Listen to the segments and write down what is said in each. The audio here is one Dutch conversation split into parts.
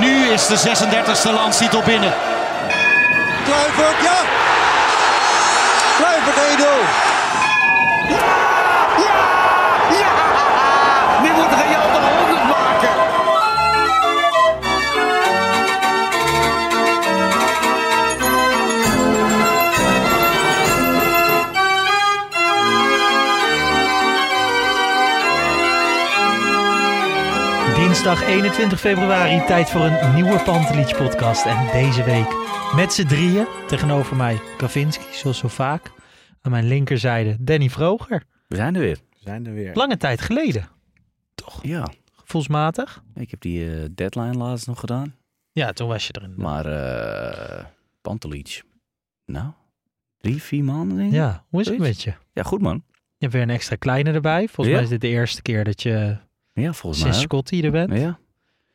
nu is de 36e landstitel binnen. Dinsdag 21 februari, tijd voor een nieuwe Pantelich podcast. En deze week met z'n drieën tegenover mij Kavinski, zoals zo vaak. Aan mijn linkerzijde Danny Vroger. We zijn er weer. We zijn er weer. Lange tijd geleden, Ja, gevoelsmatig. ik heb die eh, deadline laatst nog gedaan. Ja, toen was je erin. Maar eh Pantelic, nou, drie, vier maanden denk ik. Ja, hoe is het met je? Ja, goed man. Je hebt weer een extra kleine erbij. Volgens Ja. mij is dit de eerste keer dat je Ja, volgens sinds mij. Scotty er bent. Ja.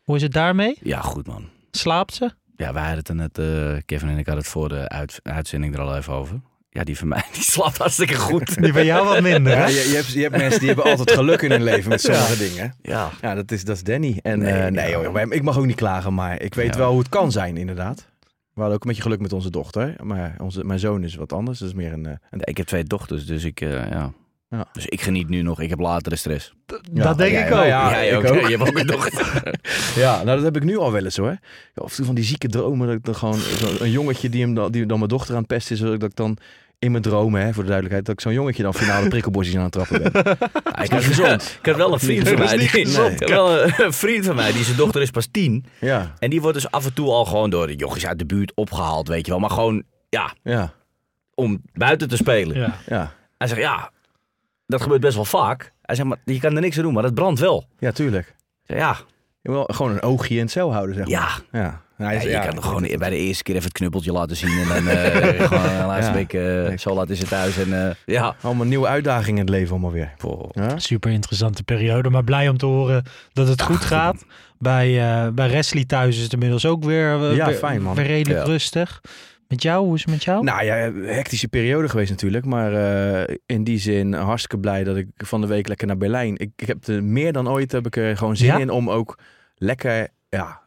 Hoe is het daarmee? ja, goed man. Slaapt ze? Ja, wij hadden het er net, eh, Kevin en ik hadden het voor de uit- uitzending er al even over. Ja, die van mij, die slaapt hartstikke goed. Die van jou wat minder, Ja, hè? je, je, hebt, je hebt mensen die hebben altijd geluk in hun leven met sommige dingen. Ja, Ja, dat is, dat is Danny. En Nee, nee, nee ja. joh, ik mag ook niet klagen, maar ik weet Ja. wel hoe het kan zijn, inderdaad. We hadden ook een beetje geluk met onze dochter. Maar onze, mijn zoon is wat anders. Dat is meer een... eh, een ik heb twee dochters, dus ik, eh, ja. Ja. Dus ik geniet nu nog. Ik heb latere stress. Ja, dat denk jij ik ook. ja. Ook. ook. Je hebt ook een dochter. ja, nou dat heb ik nu al wel eens hoor. Ja, Of van die zieke dromen. Dat ik dan gewoon zo- een jongetje die, hem dan, die dan mijn dochter aan het pesten is. Dat ik dan in mijn dromen, hè, voor de duidelijkheid, dat ik zo'n jongetje dan finale prikkelbosjes aan het trappen ben. ik, heb, ik heb wel een vriend van mij. Die, gezond. ik heb wel een, een vriend van mij, die zijn dochter is pas tien. Ja, En die wordt dus af en toe al gewoon door de jochies uit de buurt opgehaald, weet je wel. Maar gewoon, ja, ja, om buiten te spelen. Ja. ja. Hij zegt, ja, dat gebeurt best wel vaak. Hij zegt, maar je kan er niks aan doen, maar het brandt wel. Ja, tuurlijk. Zeg, ja, Je wil gewoon een oogje in het cel houden, zeg maar. ja. Ja, Nou, hij Ja, is- je ja, kan toch gewoon bij de eerste keer even het knuppeltje laten zien. En dan eh, gewoon de laatste Ja. week, eh, zo laat is het thuis. En eh, ja. Allemaal nieuwe uitdagingen in het leven allemaal weer. Super interessante periode, maar blij om te horen dat het goed gaat. Bij, eh bij Wesley thuis is het inmiddels ook weer, Ja, weer, fijn, man. weer redelijk Ja. rustig. Met jou, hoe is het met jou? Nou ja, hectische periode geweest natuurlijk. Maar eh, in die zin hartstikke blij dat ik van de week lekker naar Berlijn. Ik, ik heb er meer dan ooit heb ik er gewoon zin Ja? in om ook lekker... Ja,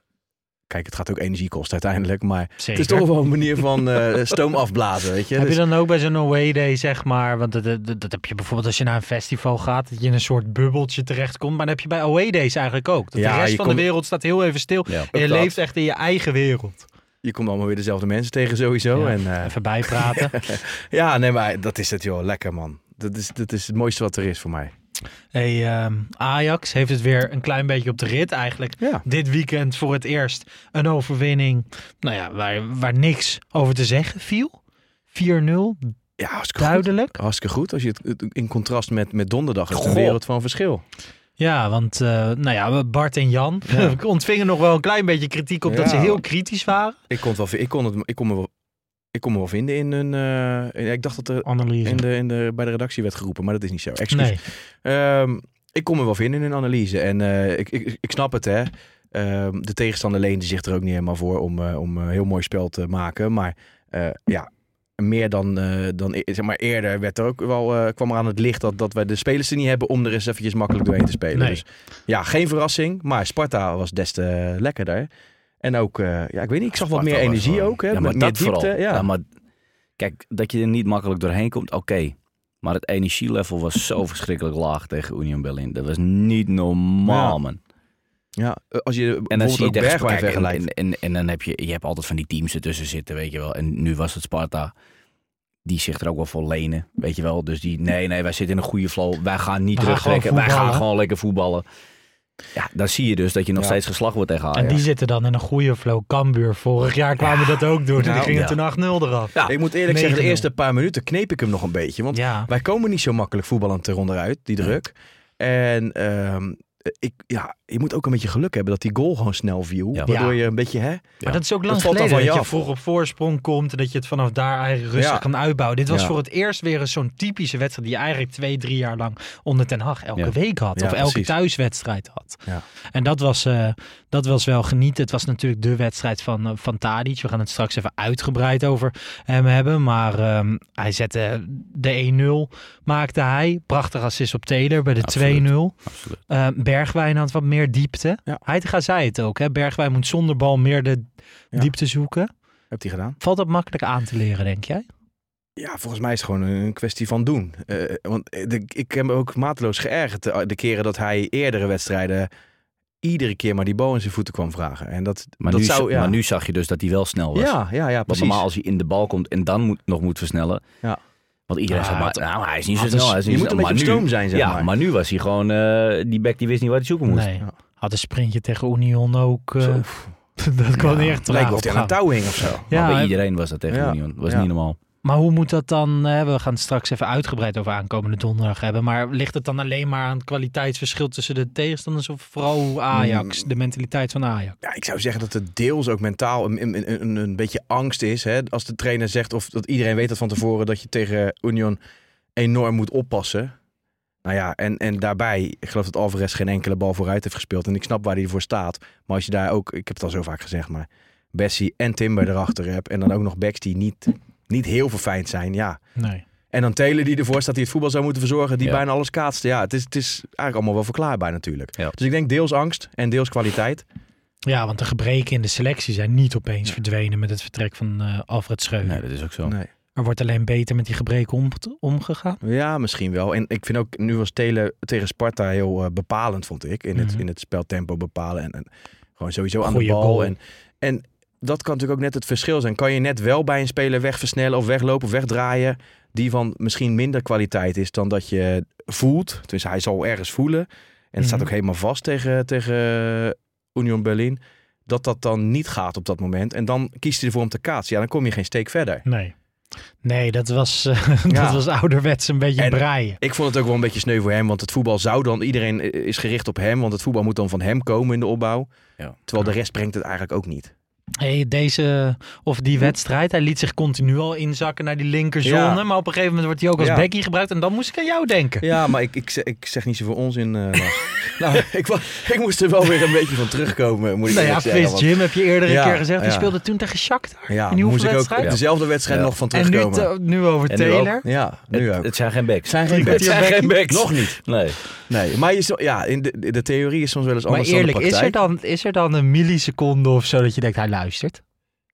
kijk, het gaat ook energie kosten uiteindelijk. Maar Zeker. het is toch wel een manier van eh, stoom afblazen, weet je. Heb je Dus- dan ook bij zo'n away day, zeg maar, want dat, dat, dat heb je bijvoorbeeld als je naar een festival gaat, dat je in een soort bubbeltje terechtkomt. Maar dat heb je bij away days eigenlijk ook. Dat Ja, de rest van komt- de wereld staat heel even stil. Ja. en je dat. leeft echt in je eigen wereld. Je komt allemaal weer dezelfde mensen tegen sowieso. Ja, En, eh, Even bijpraten. ja, nee, maar dat is het joh. Lekker man. Dat is, dat is het mooiste wat er is voor mij. hey, ehm, Ajax heeft het weer een klein beetje op de rit eigenlijk. Ja. Dit weekend voor het eerst een overwinning nou ja, waar, waar niks over te zeggen viel. 4-0, Ja, hartstikke goed. duidelijk. Hartstikke goed. Als je het- in contrast met, met donderdag is het een Goh. wereld van verschil. Ja, want eh, nou ja, Bart en Jan ontvingen nog wel een klein beetje kritiek op dat ze heel kritisch waren. Ik kon, het wel, ik kon, het, ik kon, me, wel, ik kon me wel vinden in een... eh, ik dacht dat er Analyse. in de, in de, bij de redactie werd geroepen, maar dat is niet zo. Excuus. nee. Ehm, ik kon me wel vinden in een analyse. En eh, ik, ik, ik snap het, hè. Ehm, de tegenstander leende zich er ook niet helemaal voor om, om een heel mooi spel te maken. Maar ja, meer dan, eh, dan e- zeg maar eerder werd er ook wel, eh, kwam er aan het licht dat, dat wij de spelers er niet hebben om er eens eventjes makkelijk doorheen te spelen. Nee. Dus ja, geen verrassing. Maar Sparta was des te lekkerder. En ook, eh, ja, ik weet niet, ik zag wat meer energie gewoon- ook. Hè, Ja, maar met meer diepte. vooral. Ja. Ja. maar kijk, dat je er niet makkelijk doorheen komt, oké. Maar het energielevel was zo verschrikkelijk laag tegen Union Berlin. Dat was niet normaal, Ja. man. Ja, eh, als je En dan bijvoorbeeld zie je Bergwijn vergelijkt. en, en, en dan heb je, je hebt altijd van die teams ertussen zitten, weet je wel. En nu was het Sparta. Die zich er ook wel voor lenen, weet je wel. Dus die, nee, nee, wij zitten in een goede flow. Wij gaan niet terugtrekken. Wij gaan gewoon lekker voetballen. Ja, dan zie je dus dat je nog Ja. steeds geslacht wordt tegen En die zitten dan in een goede flow. Cambuur, vorig jaar kwamen dat ook door. en die Nou, gingen ja. toen 8-0 eraf. Ja. Ik moet eerlijk zeggen, de 9-0. eerste paar minuten kneep ik hem nog een beetje. Want Ja, wij komen niet zo makkelijk voetballend eronderuit, die druk. En ehm, eh, ik, ja, je moet ook een beetje geluk hebben dat die goal gewoon snel viel. Ja. waardoor je een beetje, hè? Maar dat is ook lang Dat valt dan geleden van dat je af. vroeg op voorsprong komt en dat je het vanaf daar eigenlijk rustig Ja. kan uitbouwen. Dit was Ja. voor het eerst weer zo'n typische wedstrijd die je eigenlijk twee, drie jaar lang onder Ten Hag elke Ja. week had. Ja, of elke precies. thuiswedstrijd had. Ja. En dat was, eh, dat was wel genieten. Het was natuurlijk de wedstrijd van, eh, van Tadic. We gaan het straks even uitgebreid over hem hebben. Maar ehm, hij zette de 1-0, maakte hij. Prachtig assist op Taylor bij de Absoluut. 2-0. Absoluut. Eh, Bergwijn had wat meer diepte. Ja. Heitinga zei het ook. Hè? Bergwijn moet zonder bal meer de Ja. diepte zoeken. Hebt hij gedaan? Valt dat makkelijk aan te leren, denk jij? Ja, volgens mij is het gewoon een kwestie van doen. Eh, want de, ik heb me ook mateloos geërgerd de, de keren dat hij eerdere wedstrijden iedere keer maar die bal in zijn voeten kwam vragen. En dat, Maar, dat nu, zou, ja. maar nu zag je dus dat hij wel snel was. ja, ja, ja, Want precies. normaal als hij in de bal komt en dan moet, nog moet versnellen. Ja. Want iedereen maar, het- nou, hij is niet zo snel. Hij is je moet een snel. beetje op Maar stoom nu- zijn, zeg ja, maar. maar nu was hij gewoon, eh, die back die wist niet waar hij zoeken moest. Nee. Ja. Had een sprintje tegen Union ook. eh, dat kwam Ja, niet echt Het lijkt traag of hij aan een touw hing of zo. Maar Ja, bij en- iedereen was dat tegen Ja. Union. Dat was Ja. niet normaal. Maar hoe moet dat dan? we gaan het straks even uitgebreid over aankomende donderdag hebben. Maar ligt het dan alleen maar aan het kwaliteitsverschil tussen de tegenstanders of vooral Ajax, Mm. de mentaliteit van Ajax? Ja, ik zou zeggen dat het deels ook mentaal een, een, een, een beetje angst is. Hè? Als de trainer zegt, of dat iedereen weet dat van tevoren, dat je tegen Union enorm moet oppassen. Nou ja, en, en daarbij, ik geloof dat Alvarez geen enkele bal vooruit heeft gespeeld. En ik snap waar hij voor staat. Maar als je daar ook, ik heb het al zo vaak gezegd, maar Bessie en Timber erachter hebt. En dan ook nog backs die niet, niet heel verfijnd zijn, ja. Nee. En dan Taylor die ervoor staat die het voetbal zou moeten verzorgen, die Ja. bijna alles kaatste. Ja, het is, het is eigenlijk allemaal wel verklaarbaar natuurlijk. Ja. Dus ik denk deels angst en deels kwaliteit. Ja, want de gebreken in de selectie zijn niet opeens verdwenen met het vertrek van eh, Alfred Schreuder. Nee, dat is ook zo. Nee. Er wordt alleen beter met die gebreken om, omgegaan. Ja, misschien wel. En ik vind ook, nu was Telen tegen Sparta heel eh, bepalend, vond ik. In het, Mhm. in het speltempo bepalen. En, en gewoon sowieso aan de bal. goal. En, en dat kan natuurlijk ook net het verschil zijn. Kan je net wel bij een speler wegversnellen of weglopen of wegdraaien. Die van misschien minder kwaliteit is dan dat je voelt. Dus hij zal ergens voelen. En het staat Mhm. ook helemaal vast tegen, tegen Union Berlin. Dat dat dan niet gaat op dat moment. En dan kiest hij ervoor om te kaatsen. Ja, dan kom je geen steek verder. Nee. Nee, dat was, eh, dat was ouderwets een beetje En- braaien. Ik vond het ook wel een beetje sneu voor hem, want het voetbal zou dan, iedereen is gericht op hem, want het voetbal moet dan van hem komen in de opbouw. Ja. Terwijl de rest brengt het eigenlijk ook niet. Hey, deze, of die wedstrijd, hij liet zich continu al inzakken naar die linkerzone. Ja. Maar op een gegeven moment wordt hij ook als Ja. Becky gebruikt. En dan moest ik aan jou denken. Ja, maar ik, ik, zeg, ik zeg niet zoveel onzin. eh Lars. nou, ik, ik moest er wel weer een beetje van terugkomen, moet ik Nou ja, eerlijk zeggen. Want- Jim heb je eerder Ja, een keer gezegd. Die ja. speelde toen tegen Shakhtar. ja, in die moest ik ook op dezelfde wedstrijd Ja. nog van En nu, terugkomen. te- nu over En nu Taylor. ja, nu het, ook. het zijn geen backs. zijn geen backs. Het zijn geen backs. Nog niet. Nee. Nee, maar je, zo- ja, in de, de theorie is soms wel eens Maar anders eerlijk, dan de is er, dan, is er dan een milliseconde of zo dat je denkt, hij luistert?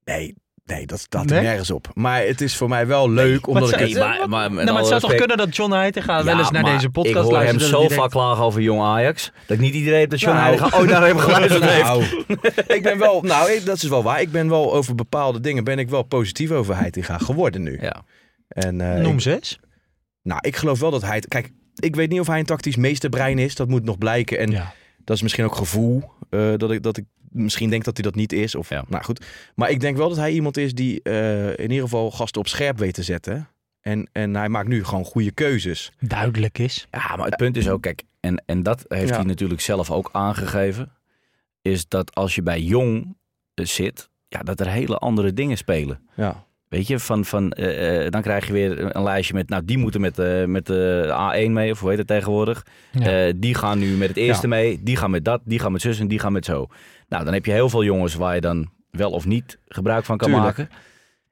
Nee, nee, dat staat Nee? er nergens op. Maar het is voor mij wel leuk, omdat Maar ik... het- Nee, maar, maar, nou, maar het zou toch kunnen dat John Heitinga wel eens naar deze podcast Ik hoor hem luistert. zo dat vaak klagen over jong Ajax. Dat niet iedereen de John Nou. Heitinga ooit naar hem geluisterd heeft. Nou, ik ben wel, nou, ik- dat is wel waar. Ik ben wel over bepaalde dingen ben ik wel positief over Heitinga geworden nu. Ja. En, eh, Noem ik, ze eens. nou, ik geloof wel dat hij, kijk, ik weet niet of hij een tactisch meesterbrein is. Dat moet nog blijken. En Ja. dat is misschien ook gevoel eh, dat ik dat ik misschien denk dat hij dat niet is. Of, Ja. Nou goed. Maar ik denk wel dat hij iemand is die eh, in ieder geval gasten op scherp weet te zetten. En, en hij maakt nu gewoon goede keuzes. Duidelijk is. Ja, maar het punt is ook, kijk, en, en dat heeft Ja. hij natuurlijk zelf ook aangegeven, is dat als je bij jong eh, zit, ja, dat er hele andere dingen spelen. Ja. Weet je, van, van, eh, eh, dan krijg je weer een lijstje met, nou, die moeten met, eh, met de A1 mee, of hoe heet het tegenwoordig. Ja. Die gaan nu met het eerste Ja. mee, die gaan met dat, die gaan met zus en die gaan met zo. Nou, dan heb je heel veel jongens waar je dan wel of niet gebruik van kan Tuurlijk. maken.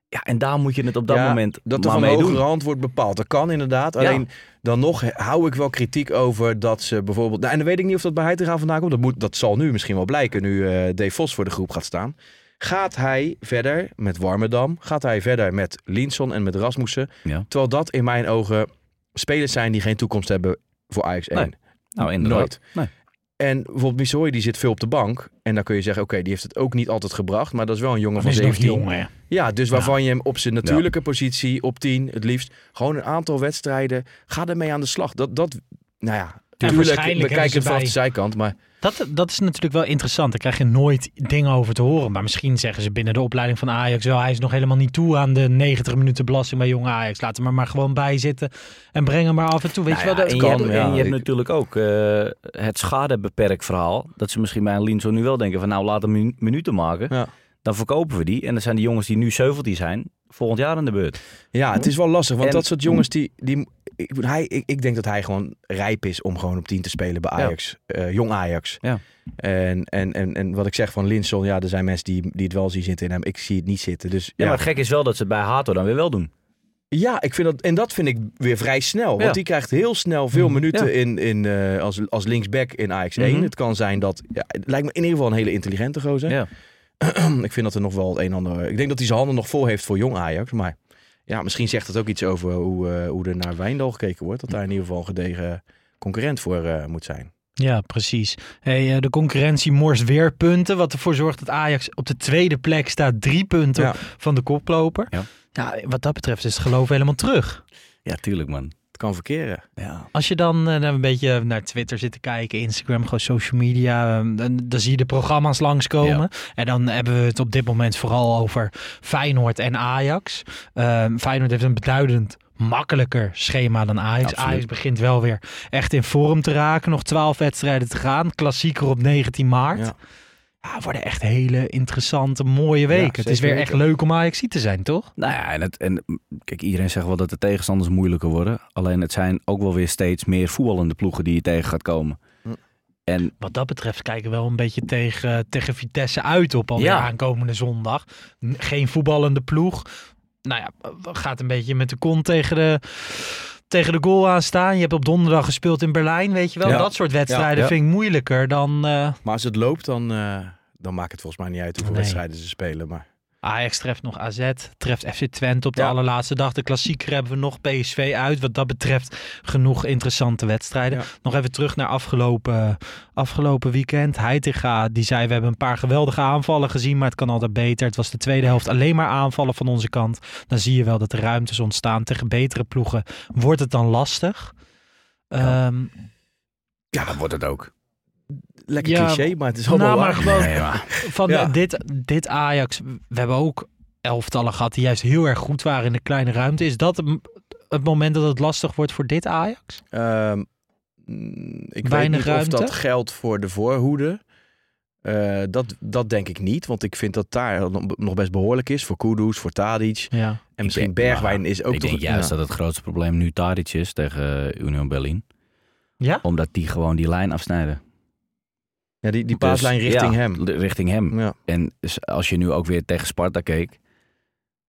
Ja, en daar moet je het op dat Ja, moment Dat er van hogere hand wordt bepaald. Dat kan inderdaad. Alleen dan nog hou ik wel kritiek over dat ze bijvoorbeeld... Nou, en dan weet ik niet of dat bij Heitinga vandaan komt. Dat, moet, dat zal nu misschien wel blijken nu Dave Vos voor de groep gaat staan. Gaat hij verder met Warmerdam? Gaat hij verder met Linson en met Rasmussen? Ja. Terwijl dat in mijn ogen spelers zijn die geen toekomst hebben voor Ajax 1. Nee. Nou, inderdaad. Nooit. Nee. En bijvoorbeeld Missouri die zit veel op de bank. En dan kun je zeggen, oké, die heeft het ook niet altijd gebracht. Maar dat is wel een jongen van is nog 17. jong, hè? Ja, dus waarvan je hem op zijn natuurlijke positie, op 10 het liefst, gewoon een aantal wedstrijden, ga ermee aan de slag. Dat, dat nou ja, we kijken het vanaf de zijkant, maar Dat, dat is natuurlijk wel interessant. Daar krijg je nooit dingen over te horen. Maar misschien zeggen ze binnen de opleiding van Ajax wel... hij is nog helemaal niet toe aan de 90 minuten belasting bij jonge Ajax. Laat hem er maar gewoon bij zitten en breng hem maar af en toe. Weet Nou je wel, ja, dat en je hebt, ja, en je hebt natuurlijk ook eh, het schadebeperk verhaal. Dat ze misschien bij een Linzo nu wel denken van nou laat hem minu- minuten maken. Ja. Dan verkopen we die. En dan zijn die jongens die nu 17 zijn, volgend jaar aan de beurt. Ja, het is wel lastig. Want En- dat soort jongens, die, die, ik, hij, ik, ik denk dat hij gewoon rijp is om gewoon op 10 te spelen bij Ja. Ajax. eh, jong Ajax. Ja. En, en, en, en wat ik zeg van Linson, ja, er zijn mensen die, die het wel zien zitten in hem. Ik zie het niet zitten. Dus Ja, ja, maar het gek is wel dat ze het bij Hato dan weer wel doen. ja ik vind dat, en dat vind ik weer vrij snel. Want Ja. die krijgt heel snel veel Mm, minuten ja. in, in, eh, als, als linksback in Ajax 1. Mhm. Het kan zijn dat, ja, het lijkt me in ieder geval een hele intelligente gozer. Ja. ik vind dat er nog wel het een en ander. Ik denk dat hij zijn handen nog vol heeft voor jong Ajax. Maar ja, misschien zegt het ook iets over hoe, eh, hoe er naar Wijndal gekeken wordt. Dat daar in ieder geval een gedegen concurrent voor eh, moet zijn. Ja, precies. Hey, eh, de concurrentie morst weer punten. Wat ervoor zorgt dat Ajax op de tweede plek staat. Drie punten Ja. van de koploper. Ja. Ja, wat dat betreft is het geloof helemaal terug. Ja, tuurlijk man. Kan verkeren. Ja. Als je dan eh, een beetje naar Twitter zit te kijken, Instagram, gewoon social media, eh, dan, dan zie je de programma's langskomen. En dan hebben we het op dit moment vooral over Feyenoord en Ajax. Eh, Feyenoord heeft een beduidend makkelijker schema dan Ajax. Absoluut. Ajax begint wel weer echt in vorm te raken. Nog 12 wedstrijden te gaan. Klassieker op 19 maart. Ja. Ja, het worden echt hele interessante, mooie weken. het is weer echt leuk om Ajax te zijn, toch? Nou ja, en, het, en kijk, iedereen zegt wel dat de tegenstanders moeilijker worden. Alleen het zijn ook wel weer steeds meer voetballende ploegen die je tegen gaat komen. Hm. En Wat dat betreft kijken we wel een beetje tegen, tegen Vitesse uit op alweer Ja. aankomende zondag. Geen voetballende ploeg. Nou ja, gaat een beetje met de kont tegen de, tegen de goal aan staan. Je hebt op donderdag gespeeld in Berlijn, weet je wel. Ja. Dat soort wedstrijden Ja, vind ik moeilijker dan... eh, Maar als het loopt, dan, eh, dan maakt het volgens mij niet uit hoeveel Nee. wedstrijden ze spelen. Maar Ajax treft nog AZ, treft FC Twente op de Ja. allerlaatste dag. De klassieker hebben we nog PSV uit. Wat dat betreft genoeg interessante wedstrijden. Ja. Nog even terug naar afgelopen, afgelopen weekend. Heitinga die zei we hebben een paar geweldige aanvallen gezien, maar het kan altijd beter. Het was de tweede helft alleen maar aanvallen van onze kant. Dan zie je wel dat er ruimtes ontstaan. Tegen betere ploegen wordt het dan lastig. Ja. Ehm, ja, dat wordt het ook. Lekker Ja, cliché, maar het is allemaal nou, maar waar. gewoon Nee, maar, van Ja. dit, dit Ajax. We hebben ook elftallen gehad die juist heel erg goed waren in de kleine ruimte. Is dat het, moment dat het lastig wordt voor dit Ajax? Ehm, mm, ik Weinig weet niet ruimte? of dat geldt voor de voorhoede. Eh, dat, dat denk ik niet, want ik vind dat daar nog- best behoorlijk is. Voor Kudus, voor Tadic. Ja. En misschien denk- Bergwijn is ook ik toch... denk juist ja. dat het grootste probleem nu Tadic is tegen eh, Union Berlin. Ja? Omdat die gewoon die lijn afsnijden. Ja, die, die Dus, paaslijn richting ja, hem. Richting hem. Ja. En dus als je nu ook weer tegen Sparta keek.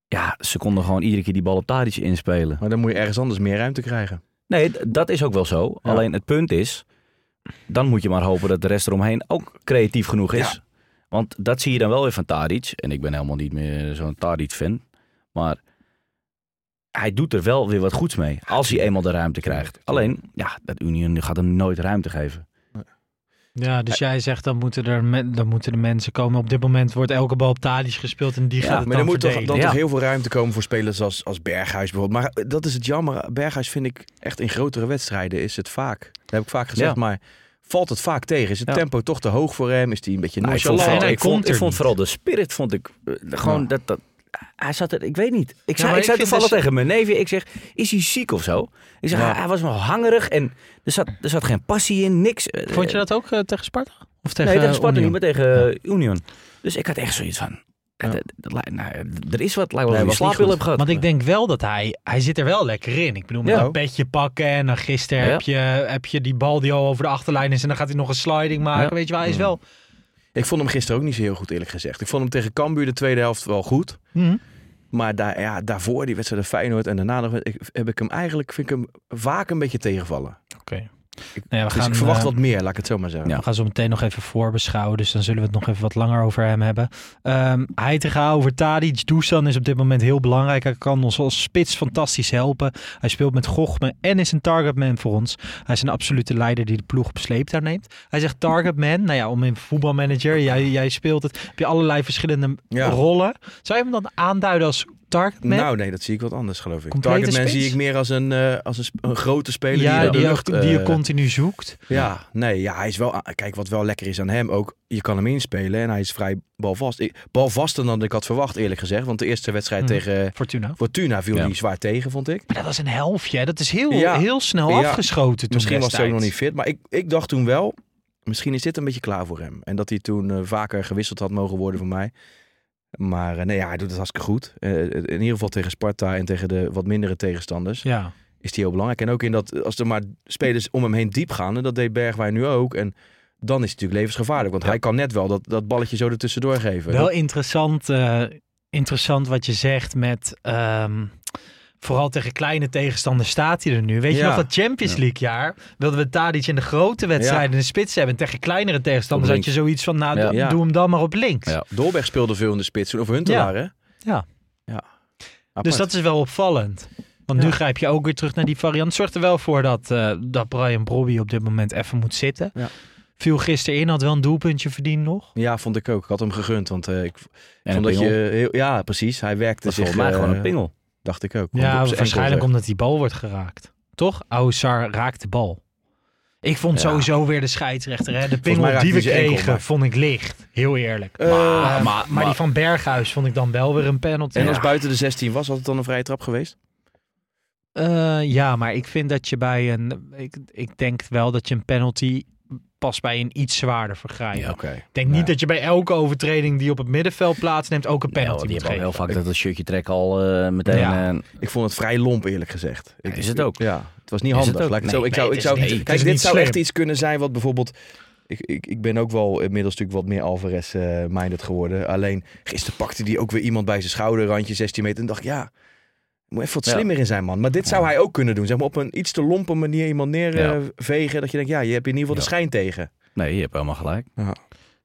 Ja, ze konden gewoon iedere keer die bal op Tadic inspelen. Maar dan moet je ergens anders meer ruimte krijgen. Nee, dat is ook wel zo. Ja. Alleen het punt is, dan moet je maar hopen dat de rest eromheen ook creatief genoeg is. Want dat zie je dan wel weer van Tadic. En ik ben helemaal niet meer zo'n Tadic-fan. Maar hij doet er wel weer wat goeds mee. Als hij eenmaal de ruimte krijgt. Alleen, ja, dat Union gaat hem nooit ruimte geven. Ja, dus jij zegt dan moeten, er me- dan moeten de mensen komen. Op dit moment wordt elke bal op gespeeld en die Ja, gaat het Maar dan er moet toch, verdelen. dan Ja. toch heel veel ruimte komen voor spelers als, als Berghuis bijvoorbeeld. Maar dat is het jammer. Berghuis vind ik echt in grotere wedstrijden is het vaak. Dat heb ik vaak gezegd, Ja. maar valt het vaak tegen. Is het Ja. tempo toch te hoog voor hem? Is hij een beetje Nou, ik vond, nonchalant? ik vond, ik er vooral de spirit, vond ik eh, gewoon Ja. dat, dat... Hij zat er, ik weet niet. Ik zei, maar ik zei toevallig dus- tegen mijn neefje, ik zeg, is hij ziek of zo? Ik zeg, Ja. hij, hij was wel hangerig en er zat, er zat geen passie in, niks. Eh, Vond je dat ook eh, tegen Sparta? Of tegen, nee, tegen Sparta Union? niet, maar tegen eh, Union. Dus ik had echt zoiets van, Ja. eh, nou, er is wat, lijkt wel Nee, slaappil heb gehad. Want ik denk wel dat hij, hij zit er wel lekker in. Ik bedoel, met Ja. een petje pakken en dan gisteren Ja. heb, je, heb je die bal die al over de achterlijn is en dan gaat hij nog een sliding maken. Ja. Weet je wel, hij is wel... Ik vond hem gisteren ook niet zo heel goed eerlijk gezegd. Ik vond hem tegen Cambuur de tweede helft wel goed. Mhm. Maar daar, ja, daarvoor die wedstrijd Feyenoord en daarna nog, ik, heb ik hem eigenlijk vind ik hem vaak een beetje tegenvallen. Oké. Ik, Nou ja, we dus gaan, ik verwacht eh, wat meer, laat ik het zo maar zeggen. Ja. We gaan zo meteen nog even voorbeschouwen, dus dan zullen we het nog even wat langer over hem hebben. Ehm hij te gaan over Tadic. Dusan is op dit moment heel belangrijk. Hij kan ons als spits fantastisch helpen. Hij speelt met Gochme en is een targetman voor ons. Hij is een absolute leider die de ploeg op sleeptouw neemt. Hij zegt targetman. Nou ja, om in voetbalmanager, jij, jij speelt het, heb je allerlei verschillende Ja. rollen. Zou je hem dan aanduiden als Targetman? Nou, nee, dat zie ik wat anders, geloof ik. Complete Targetman spits? zie ik meer als een, eh, als een, sp- een grote speler ja, die, die, ook- lucht, die je eh, continu zoekt. Ja, nee, ja, hij is wel. Kijk, wat wel lekker is aan hem ook. Je kan hem inspelen en hij is vrij balvast. Ik- Balvaster dan ik had verwacht, eerlijk gezegd. Want de eerste wedstrijd Mhm. tegen Fortuna. Fortuna viel Ja. hij zwaar tegen, vond ik. Maar dat was een helftje. Dat is heel, Ja. heel snel Ja. afgeschoten toen Misschien was hij ook nog niet fit. Maar ik, ik dacht toen wel, misschien is dit een beetje klaar voor hem. En dat hij toen eh, vaker gewisseld had mogen worden voor mij. Maar eh, nee, ja, hij doet het hartstikke goed. Eh, in ieder geval tegen Sparta en tegen de wat mindere tegenstanders Ja. is hij heel belangrijk. En ook in dat, als er maar spelers om hem heen diep gaan, en dat deed Bergwijn nu ook. En dan is het natuurlijk levensgevaarlijk. Want hij kan net wel dat, dat balletje zo ertussendoor geven. Wel Dat- interessant, eh, interessant wat je zegt met... ehm, vooral tegen kleine tegenstanders staat hij er nu. Weet je nog dat Champions. League jaar? Wilden we Tadic in de grote wedstrijden in de spits hebben. En tegen kleinere tegenstanders had je zoiets van... Nou, Ja. doe- Ja. doe hem dan maar op links. Ja. Dolberg speelde veel in de spits. Of Huntelaar, hè? Ja. ja. Dus dat is wel opvallend. Want nu grijp je ook weer terug naar die variant. Zorgt er wel voor dat, eh, dat Brian Brobby op dit moment even moet zitten. Ja. Viel gisteren in, had wel een doelpuntje verdiend nog. Ja, vond ik ook. Ik had hem gegund. Want eh, ik En vond dat je... Heel, ja, precies. Hij werkte zich... volgens mij eh, gewoon een pingel. Dacht ik ook. Ja, waarschijnlijk omdat die bal wordt geraakt. Toch? Oussar raakt de bal. Ik vond Ja. sowieso weer de scheidsrechter. Hè? De pingel die we enkel, kregen, maar- vond ik licht. Heel eerlijk. Eh, Eh, maar, maar- maar, die van Berghuis vond ik dan wel weer een penalty. en als Ja. buiten de 16 was, had het dan een vrije trap geweest? Eh, ja, maar ik vind dat je bij een... Ik, ik denk wel dat je een penalty pas bij een iets zwaarder vergrijp. Ja. Ik denk niet dat je bij elke overtreding die op het middenveld plaatsneemt ook een Nee, penalty hoor, die moet hebben al geven. heel vaak dat het shirtje trekken al eh, meteen. Ja. eh, Ik vond het vrij lomp, eerlijk gezegd. Ik, Is het ook? Ja, het was niet handig. Laat ik Nee, zo, ik nee, zou, ik zou, niet- kijk, dit zou slim. echt iets kunnen zijn wat bijvoorbeeld... Ik, ik, ik ben ook wel inmiddels natuurlijk wat meer Alvarez-minded geworden. Alleen gisteren pakte hij ook weer iemand bij zijn schouderrandje, 16 meter. En dacht ik, ja, moet even wat Ja. slimmer in zijn, man. Maar dit zou Ja. hij ook kunnen doen. Zeg maar op een iets te lompe manier iemand Ja. neervegen. Dat je denkt, ja, je hebt in ieder geval de schijn tegen. nee, je hebt helemaal gelijk.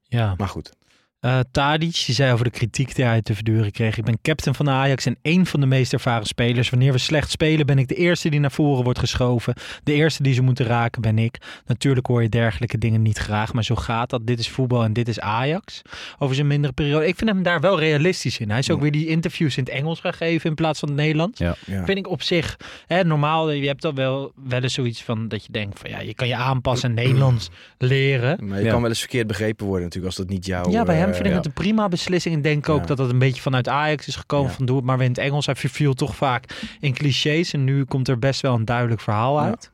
Ja. Maar goed. Eh Tadic, die zei over de kritiek die hij te verduren kreeg. Ik ben captain van de Ajax en één van de meest ervaren spelers. Wanneer we slecht spelen ben ik de eerste die naar voren wordt geschoven. De eerste die ze moeten raken ben ik. Natuurlijk hoor je dergelijke dingen niet graag, maar zo gaat dat. Dit is voetbal en dit is Ajax. Over zijn mindere periode. Ik vind hem daar wel realistisch in. Hij is ook weer die interviews in het Engels gaan geven in plaats van het Nederlands. Ja. Ja. Vind ik op zich, hè, normaal, je hebt dan wel, wel eens zoiets van dat je denkt van ja, je kan je aanpassen en Nederlands leren. Maar je Ja. kan wel eens verkeerd begrepen worden natuurlijk als dat niet jouw... Ja, bij hem eh, vind ik het een prima beslissing. Ik denk ook dat dat een beetje vanuit Ajax is gekomen. Van doe het maar weer in het Engels. Hij verviel toch vaak in clichés. En nu komt er best wel een duidelijk verhaal uit.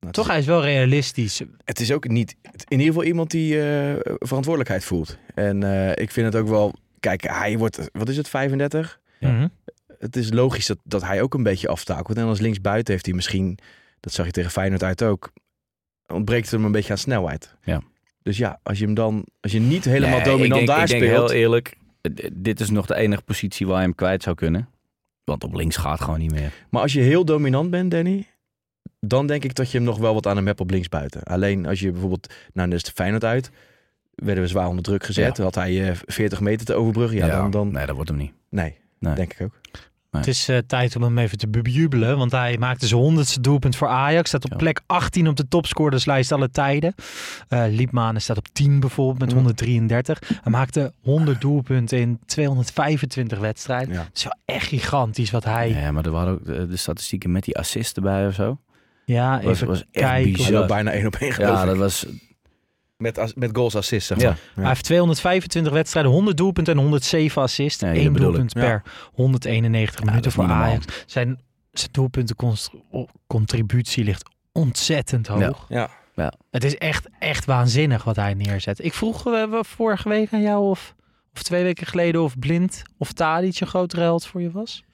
nou, Toch, het, hij is wel realistisch. is, het is ook niet... In ieder geval iemand die eh, verantwoordelijkheid voelt. En eh, ik vind het ook wel... Kijk, hij wordt... Wat is het, 35? Ja. Mhm. het is logisch dat, dat hij ook een beetje aftakelt. En als linksbuiten heeft hij misschien, dat zag je tegen Feyenoord uit ook, ontbreekt het hem een beetje aan snelheid. Ja. Dus ja, als je hem dan, als je niet helemaal Nee, dominant ik denk, daar ik denk speelt. heel eerlijk, eh, dit is nog de enige positie waar je hem kwijt zou kunnen. Want op links gaat gewoon niet meer. Maar als je heel dominant bent, Danny, dan denk ik dat je hem nog wel wat aan hem hebt op linksbuiten. Alleen als je bijvoorbeeld, nou, is het Feyenoord uit, werden we zwaar onder druk gezet. Ja. Had hij eh, 40 meter te overbruggen. Ja, dan, dan, Nee, dat wordt hem niet. nee, Nee. denk ik ook. Het is eh, tijd om hem even te bejubelen. Want hij maakte zijn honderdste doelpunt voor Ajax. Staat op Ja. plek 18 op de topscorerslijst alle tijden. Eh Liepmanen staat op 10 bijvoorbeeld met Ja. 133. Hij maakte 100 doelpunten in 225 wedstrijden. Ja. Het is wel echt gigantisch wat hij... Ja, maar er waren ook de, de statistieken met die assist erbij of zo. Ja, Was, even was echt kijken. Bizar. bijna één op één Ja, dat was... Met, as- met goals assist, zeg Ja. Hij heeft 225 wedstrijden, 100 doelpunten en 107 assists. Bedoel ik. doelpunt Ja. per 191 minuten voor. Ajax. Zijn, zijn doelpuntencontributie ligt ontzettend hoog. Ja. Ja. Het is echt, echt waanzinnig wat hij neerzet. Ik vroeg we vorige week aan jou of, of twee weken geleden of Blind of Tadic een grotere held voor je was.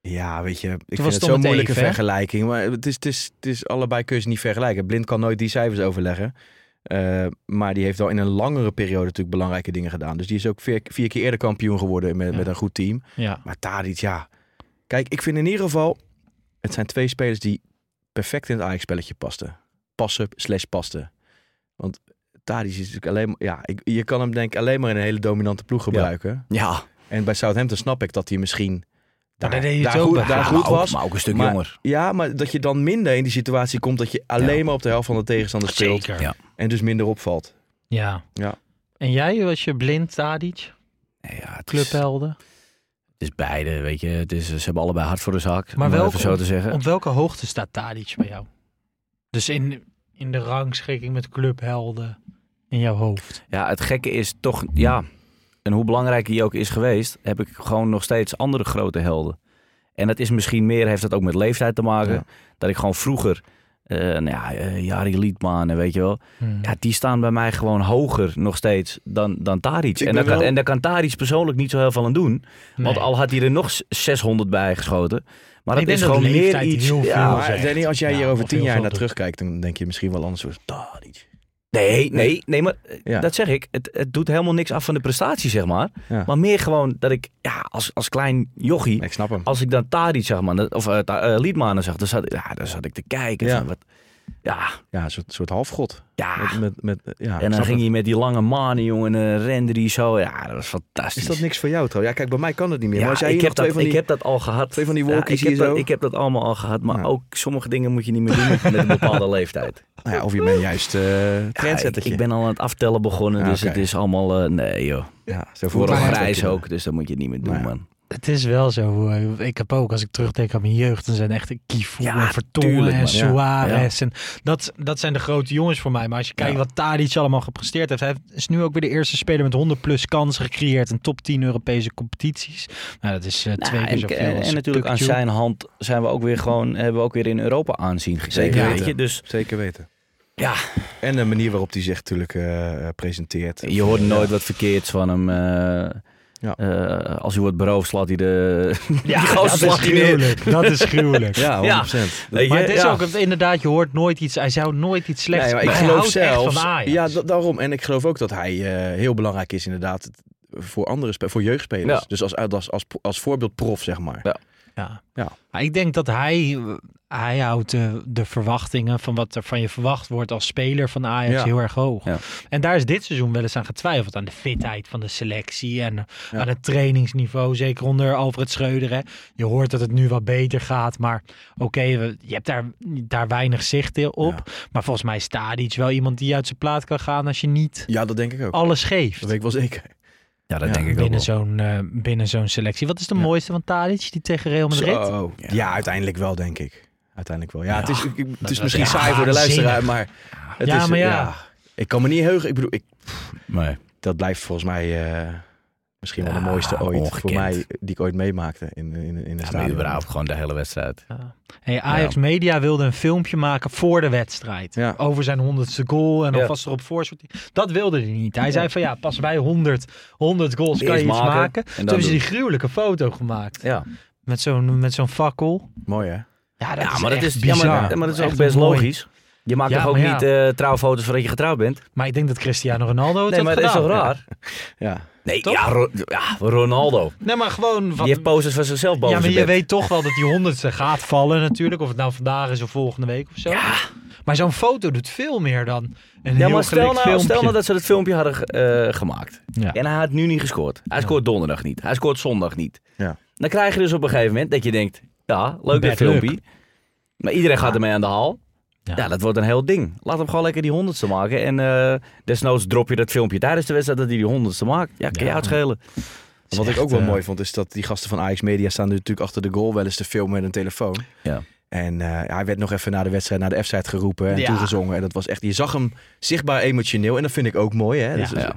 Ja, weet je, ik was vind het zo'n moeilijke even, vergelijking. Maar het is, het, is, het is allebei kun je ze niet vergelijken. Blind kan nooit die cijfers overleggen. Eh, maar die heeft al in een langere periode natuurlijk belangrijke dingen gedaan. Dus die is ook vier, vier keer eerder kampioen geworden met, Ja. met een goed team. Ja. Maar Tadic, ja. Kijk, ik vind in ieder geval... Het zijn twee spelers die perfect in het Ajax-spelletje pasten. Passen slash pasten. Want Tadic is natuurlijk alleen maar... Ja, ik, je kan hem denk ik alleen maar in een hele dominante ploeg gebruiken. Ja, En bij Southampton snap ik dat hij misschien... Maar daar, deed hij het daar ook goed, daar goed was. maar ook een stuk Maar- jonger. Ja, maar dat je dan minder in die situatie komt dat je alleen Ja. maar op de helft van de tegenstander speelt. Zeker. Ja. En dus minder opvalt. Ja. Ja. En jij, was je Blind, Tadic, ja, het is- clubhelden? Het is beide, weet je. Het is, ze hebben allebei hard voor de zak. Maar even zo te zeggen. Op welke hoogte staat Tadic bij jou? Dus in, in de rangschikking met clubhelden in jouw hoofd. Ja, het gekke is toch, ja, en hoe belangrijk hij ook is geweest, heb ik gewoon nog steeds andere grote helden. En dat is misschien meer, heeft dat ook met leeftijd te maken. Ja. Dat ik gewoon vroeger, eh nou ja, eh, Jari Liedman, en weet je wel. Hmm. Ja, die staan bij mij gewoon hoger nog steeds dan, dan Taric. En, daar kan, wel- en daar kan Taric persoonlijk niet zo heel veel aan doen. Want al had hij er nog 600 bij geschoten. Maar Ik dat denk is dat gewoon meer iets... heel ja, Maar. Danny, als jij Ja, hier over tien jaar naar terugkijkt, dan denk je misschien wel anders. Tadic. Nee, nee, nee, maar eh, Ja. dat zeg ik. Het, het doet helemaal niks af van de prestatie, zeg maar. Ja. Maar meer gewoon dat ik, ja, als, als klein jochie, ik snap hem. als ik dan Tadic zag, man, dat- of uh, Liedmanen zag, dan zat, ja, dan zat ik te kijken. Ja. Van, wat, ja, Ja, een soort, soort halfgod. ja. Met, met, met, ja, en dan ging hij met die lange manen, jongen, en uh, rende die zo. Ja, dat was fantastisch. Is dat niks voor jou trouwens? Ja, kijk, bij mij kan het niet meer. Ja, maar jij ik, heb dat, die... ik heb dat al gehad. twee van die Ja, walkies ik, heb dat, ik heb dat allemaal al gehad, maar Ja. ook sommige dingen moet je niet meer doen met een bepaalde leeftijd. Nou ja, of je bent juist Ja, ik, ben al aan het aftellen begonnen, Ja, dus het is allemaal, eh, nee joh. Ja, zo Voor een wel. ook, dus dat moet je niet meer doen, Nou ja. man. Het is wel zo. eh, Ik heb ook, als ik terugdenk aan mijn jeugd, dan zijn echt Kifu Ja, en Vertongen tuurlijk, en man. Ja. Suarez. En dat, dat zijn de grote jongens voor mij. Maar als je kijkt Ja. wat Tadic allemaal gepresteerd heeft. Hij is nu ook weer de eerste speler met 100 plus kansen gecreëerd in top 10 Europese competities. Nou, dat is eh, twee Nou, keer en, zoveel en, als en natuurlijk aan zijn hand zijn we ook weer gewoon, hebben we ook weer in Europa aanzien Zeker weten. Dus Zeker weten. ja, En de manier waarop hij zich natuurlijk eh, eh, presenteert. je hoort nooit Ja. wat verkeerds van hem. eh, Ja. eh, als hij wordt beroofd, slaat hij de. Ja, dat is slaat hij neer. gruwelijk. Dat is gruwelijk. Ja, 100%. Ja. Maar je? het is Ja. ook inderdaad, je hoort nooit iets. Hij zou nooit iets slechts. Nee, maar ik hij geloof houdt echt zelfs. van Ajax. Ja, da- daarom. En ik geloof ook dat hij eh, heel belangrijk is, inderdaad, voor andere spe- voor jeugdspelers. Ja. Dus als, als, als, als voorbeeld prof, zeg maar. Ja. Ja. Ja. Maar ik denk dat hij, hij houdt de, de verwachtingen van wat er van je verwacht wordt als speler van Ajax Ja. heel erg hoog. Ja. En daar is dit seizoen wel eens aan getwijfeld. Aan de fitheid van de selectie en Ja. aan het trainingsniveau. Zeker onder Alfred Schreuder. Hè. Je hoort dat het nu wat beter gaat. Maar oké, we- je hebt daar, daar weinig zicht op. Maar volgens mij is Tadic wel iemand die uit zijn plaat kan gaan als je niet Ja, dat denk ik ook. alles geeft. Dat weet ik wel zeker. Ja, dat Ja, denk ik ook Binnen wel. zo'n, eh, binnen zo'n selectie. Wat is de Ja. mooiste van Tadic die tegen Real Madrid? Zo. Ja. uiteindelijk wel, denk ik. Uiteindelijk wel. Ja, het is, ik- het is was misschien saai voor de luisteraar, maar het Ja, is, maar ja. Ik kan me niet heugen. Ik bedoel, ik, Nee. dat blijft volgens mij eh, misschien wel de mooiste ooit voor mij die ik ooit meemaakte in, in, in de Ja, maar stadion. überhaupt gewoon de hele wedstrijd. Ja. Hey, Ajax Media wilde een filmpje maken voor de wedstrijd. Ja. Over zijn honderdste goal en Ja. alvast erop voorschot. Dat wilde hij niet. Hij zei van ja, pas bij 100, 100 goals kan je iets maken maken. en Toen hebben ze die gruwelijke foto gemaakt. Ja, Met zo'n met zo'n fakkel. Mooi hè? Ja, dat ja is maar, dat is, ja, bizar. maar, maar dat is ook Echt best mooi. logisch. Je maakt Ja, toch ook ja. niet eh, trouwfoto's voordat je getrouwd bent? Maar ik denk dat Cristiano Ronaldo het Nee, had maar dat is toch raar? Ja. Nee, Toch? ja, Ro- ja, Ronaldo. Nee, maar gewoon... Van, Die heeft posters van zichzelf boven ja, maar je bed. weet toch wel dat die honderdste gaat vallen natuurlijk. Of het nou vandaag is of volgende week of zo. Ja. Maar zo'n foto doet veel meer dan een Ja, heel maar stel nou, filmpje. stel nou dat ze het filmpje hadden eh, gemaakt. Ja. En hij had nu niet gescoord. Hij scoort donderdag niet. Hij scoort zondag niet. Ja. Dan krijg je dus op een gegeven moment dat je denkt... Ja, leuk Bad dat filmpje. luck. Maar iedereen gaat ermee aan de haal. Ja. Ja. dat wordt een heel ding. Laat hem gewoon lekker die honderdste maken. En eh, desnoods drop je dat filmpje tijdens de wedstrijd dat hij die honderdste maakt. Ja, kan Ja. je uitschelen. Wat ik ook wel eh, mooi vond, is dat die gasten van Ajax Media staan natuurlijk achter de goal wel eens te filmen met een telefoon. Ja. En eh, hij werd nog even na de wedstrijd naar de F-site geroepen en Ja. toegezongen. En dat was echt, je zag hem zichtbaar emotioneel. En dat vind ik ook mooi. Hè? Dus- ja.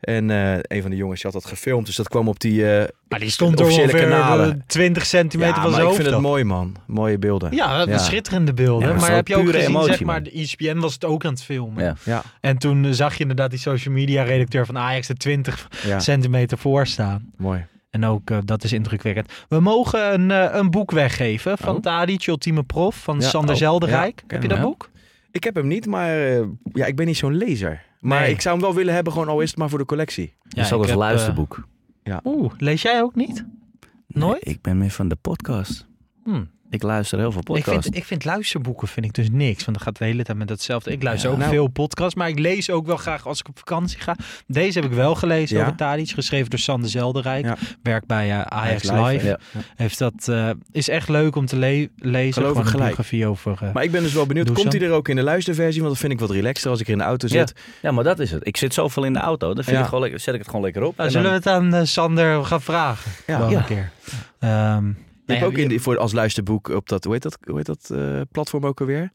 En eh, een van de jongens had dat gefilmd, dus dat kwam op die eh, Maar die stond er officiële kanalen. eh, 20 centimeter van zijn ik vind het mooi man. Mooie beelden. Ja, schitterende beelden. Maar heb je ook gezien, emotie, zeg maar, de ESPN was het ook aan het filmen. Ja. En toen eh, zag je inderdaad die social media redacteur van Ajax er 20 ja, centimeter voor staan. mooi. En ook eh, dat is indrukwekkend. We mogen een, eh, een boek weggeven van Oh. Tadic, Ultieme Prof, van Ja, Sander oh, Zelderijk. ja, heb je dat hem, boek? Ik heb hem niet, maar eh, ja, ik ben niet zo'n lezer. Maar Nee. ik zou hem wel willen hebben, gewoon al is het maar voor de collectie. Dat is ook ik een luisterboek. Oeh, lees jij ook niet? Nooit? Nee, ik ben meer van de podcast. Hm. Ik luister heel veel Ik podcasts. vind, ik vind luisterboeken vind ik dus niks. Want dan gaat de hele tijd met hetzelfde. Ik luister Ja, ook nou- veel podcasts. Maar ik lees ook wel graag als ik op vakantie ga. Deze heb ik wel gelezen Ja. over Tadic. Geschreven door Sander Zelderijk. Ja. Werkt bij eh, Ajax Live, Live. ja. Heeft dat, eh, is echt leuk om te le- lezen. Geloof ik een gelijk. biografie over... eh, Maar ik ben dus wel benieuwd, komt hij er ook in de luisterversie? Want dat vind ik wat relaxter als ik er in de auto zit. ja, maar dat is het. Ik zit zoveel in de auto. Dan vind Ja. ik gewoon lekker, zet ik het gewoon lekker op. nou, En zullen dan- we het aan Sander gaan vragen? Ja. Wel Ja. een keer. Ehm, hebt ja, ook in die, voor, als luisterboek op dat, hoe heet dat, hoe heet dat eh, platform ook alweer?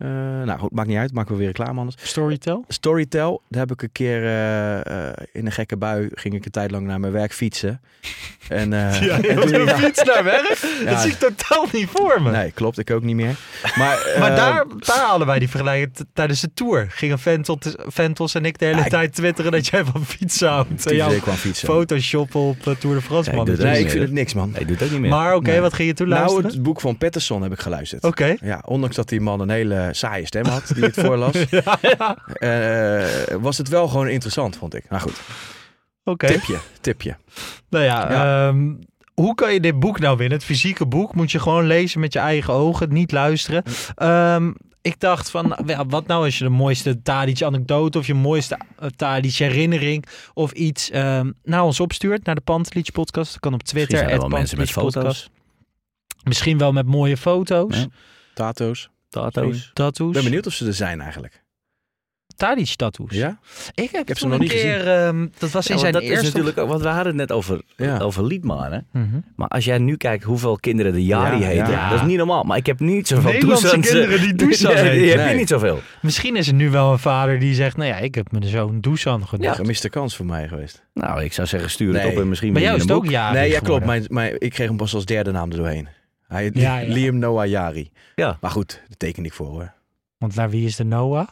Eh, nou goed, maakt niet uit, maken we weer reclame anders. Storytel? Storytel, daar heb ik een keer eh, eh, in een gekke bui, ging ik een tijd lang naar mijn werk fietsen. En, eh, en toen- ja. fiets naar werk? Ja. Dat zie ik totaal niet voor me. Nee, klopt, ik ook niet meer. Maar, Maar daar, daar hadden wij die vergelijking tijdens de tour. Gingen Ventel, Ventels en ik de hele Ja, ik- tijd twitteren dat jij van fietsen houdt. En toen jouw ik kwam fietsen. photoshoppen op Tour de France. Ja, ik man. het Nee, ik vind het niks, man. Nee, doe het ook niet meer. Maar oké, Nee. wat ging je toen Nou, luisteren? het boek van Patterson heb ik geluisterd. Oké. Ja, ondanks dat die man een hele saaie stem had die het voorlas, eh, was het wel gewoon interessant, vond ik. Nou goed, Oké. tipje, tipje. Nou ja, Ja. ehm, hoe kan je dit boek nou winnen? Het fysieke boek moet je gewoon lezen met je eigen ogen, niet luisteren. Ehm, ik dacht van, ja, wat nou als je de mooiste Tadic anekdote of je mooiste uh, Tadic herinnering of iets ehm, naar ons opstuurt, naar de Pantelic podcast. Dat kan op Twitter. Misschien zijn er wel at mensen met foto's. Podcast. Misschien wel met mooie foto's. Ja. Tato's. Tattoos. Ik ben benieuwd of ze er zijn eigenlijk. Tadic tattoos. Ja? Ik heb, heb ze nog een niet keer, ehm, dat was in want zijn dat eerste... is natuurlijk ook, want we hadden het net over, Ja. over Liedman. Hè? Mhm. Maar als jij nu kijkt hoeveel kinderen de Jari Ja, heten, ja. dat is niet normaal. Maar ik heb niet zoveel Nederlandse kinderen die Dusan nee, die heten. heb je Nee. niet zoveel. Misschien is er nu wel een vader die zegt, nou ja, ik heb mijn zoon Dusan genoemd. Ja. Gemiste kans voor mij geweest. Nou, ik zou zeggen, stuur het Nee. op en misschien Bij win jou is het ook boek. ja. nee, ja, klopt. Maar, maar ik kreeg hem pas als derde naam er doorheen. Hij heet Ja, ja. Liam Noah Jari. Ja. Maar goed, daar teken ik voor hoor. Want naar wie is de Noah?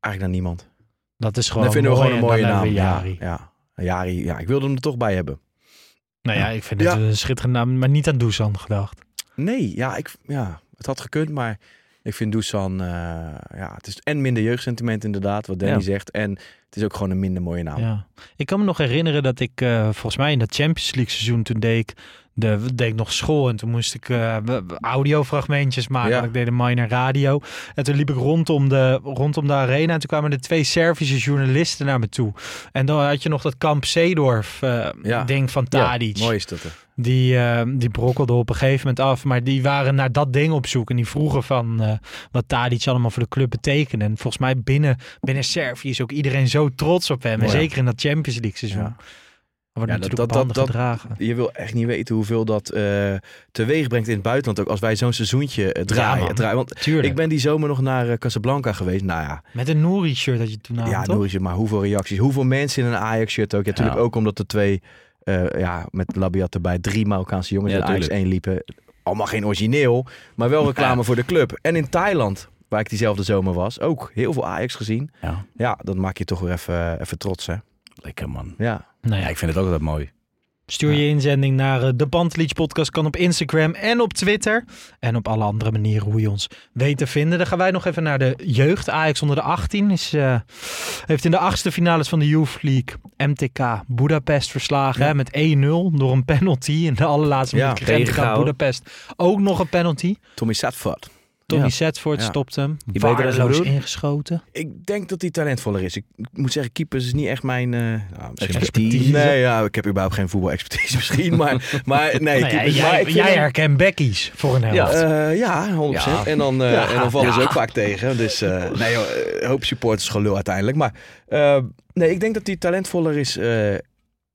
Eigenlijk naar niemand. Dat is gewoon Dan vinden we gewoon een en mooie naam. Jari. ja. Jari, ja, ik wilde hem er toch bij hebben. Nou ja, ik vind Ja. het een schitterende naam, maar niet aan Dusan gedacht. Nee, ja, ik, ja, het had gekund, maar ik vind Dusan, eh, ja, het is en minder jeugdsentiment inderdaad, wat Danny Ja. zegt. En het is ook gewoon een minder mooie naam. Ja. Ik kan me nog herinneren dat ik eh, volgens mij in dat Champions League seizoen toen deed ik, de, deed ik nog school en toen moest ik eh, audiofragmentjes maken. Ja. Ik deed een minor radio. En toen liep ik rondom de, rondom de arena en toen kwamen er twee Servische journalisten naar me toe. En dan had je nog dat Kamp Zeedorf eh, Ja. ding van Tadic. Mooi is dat er. Die, eh, die brokkelde op een gegeven moment af. Maar die waren naar dat ding op zoek. En die vroegen van wat Tadic allemaal voor de club betekende. En volgens mij binnen, binnen Servië is ook iedereen zo trots op hem. En Ja. zeker in dat Champions League seizoen. Ja. Wordt Ja, natuurlijk dat- dat- dat- gedragen. Je wil echt niet weten hoeveel dat eh teweeg brengt in het buitenland. Ook als wij zo'n seizoentje eh, draaien. draaien. Want Tuurlijk. ik ben die zomer nog naar eh, Casablanca geweest. Nou ja, Met een Nouri-shirt dat je toen aan ja? Noortje, maar hoeveel reacties. Hoeveel mensen in een Ajax-shirt ook. Ja, natuurlijk Ja. ook omdat er twee, ja, met Labiat erbij, drie Marokkaanse jongens Ja, in Ajax tuurlijk. 1 liepen. Allemaal geen origineel, maar wel reclame voor de club. En in Thailand, waar ik diezelfde zomer was, ook heel veel Ajax gezien. Ja, Ja, dat maak je toch weer even, even trots, hè? Lekker man. Ja. Nou Ja, ja, ik vind het ook altijd mooi. stuur je inzending naar eh, de Pantelic podcast. Kan op Instagram en op Twitter. En op alle andere manieren hoe je ons weet te vinden. Dan gaan wij nog even naar de jeugd. Ajax onder de 18 is, eh, heeft in de achtste finales van de Youth League MTK Budapest verslagen. Ja. Hè, met 1-0 door een penalty. In de allerlaatste Ja, minuut kreeg MTK tegengehouden. Budapest ook nog een penalty. Tommy Satford. Tommy Ja. Setford Ja. stopt hem. Die Waardeloos ingeschoten. Ik denk dat hij talentvoller is. Ik moet zeggen, keepers is niet echt mijn... eh, nou, misschien- Expertise. Nee, ja, ik heb überhaupt geen voetbalexpertise misschien. Maar, maar nee, Nou ja, keepers- jij maar jij herkent Beckies voor een helft. Ja. Eh, ja, 100%. Ja. En, dan, eh, Ja. en dan vallen ze ook vaak tegen. Dus eh, nee, joh, een hoop supporters gelul uiteindelijk. Maar eh, nee, ik denk dat hij talentvoller is eh, dan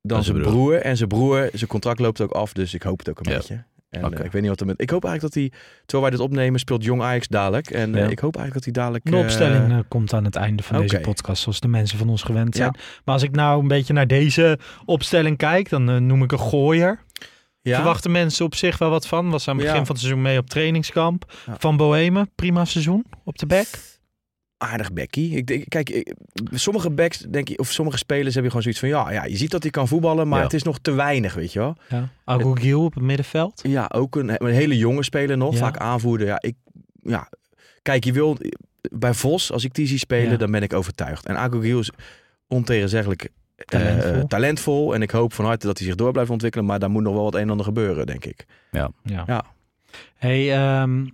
zijn zijn broer. broer. En zijn broer, zijn contract loopt ook af. Dus ik hoop het ook een Ja. beetje. En Oké. eh, ik weet niet wat er met. Ik hoop eigenlijk dat hij, terwijl wij dit opnemen, speelt Jong Ajax dadelijk. En eh, ik hoop eigenlijk dat hij dadelijk. De eh, opstelling eh, komt aan het einde van deze podcast, zoals de mensen van ons gewend Ja. zijn. Maar als ik nou een beetje naar deze opstelling kijk, dan noem ik een gooier. ja, Verwachten mensen op zich wel wat van? Was aan het begin Ja. van het seizoen mee op trainingskamp. Ja. Van Bohemen, prima seizoen op de back. Aardig bekkie. Ik, denk- kijk, ik- sommige backs, denk ik, of sommige spelers hebben gewoon zoiets van ja, ja, je ziet dat hij kan voetballen, maar Ja. het is nog te weinig, weet je wel. Ja. Agogiel op het middenveld. Ja, ook een, een hele jonge speler nog, Ja. vaak aanvoerder. Ja, ik, ja, kijk, je wil bij Vos, als ik die zie spelen, Ja. dan ben ik overtuigd. En Agogil is ontegenzeggelijk eh, Talentvol. talentvol. En ik hoop van harte dat hij zich door blijft ontwikkelen, maar daar moet nog wel wat een en ander gebeuren, denk ik. Ja. Ja. Hey, ehm,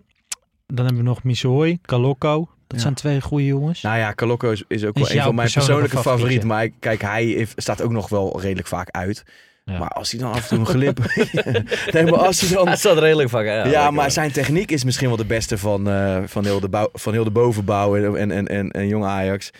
dan hebben we nog Missouri, Kaloko. Dat Ja. zijn twee goede jongens. Nou ja, Calocco is, is ook Is wel een van mijn persoonlijke persoonlijke favorieten. favorietje? Maar kijk, hij heeft- staat ook nog wel redelijk vaak uit. Ja. Maar als hij dan af en toe een gelip... nee, maar als hij dan... Hij staat redelijk vaak. Ja, Ja, maar zijn techniek is misschien wel de beste van, eh, van, heel, de bouw, van heel de bovenbouw en, en, en, en, en jong Ajax.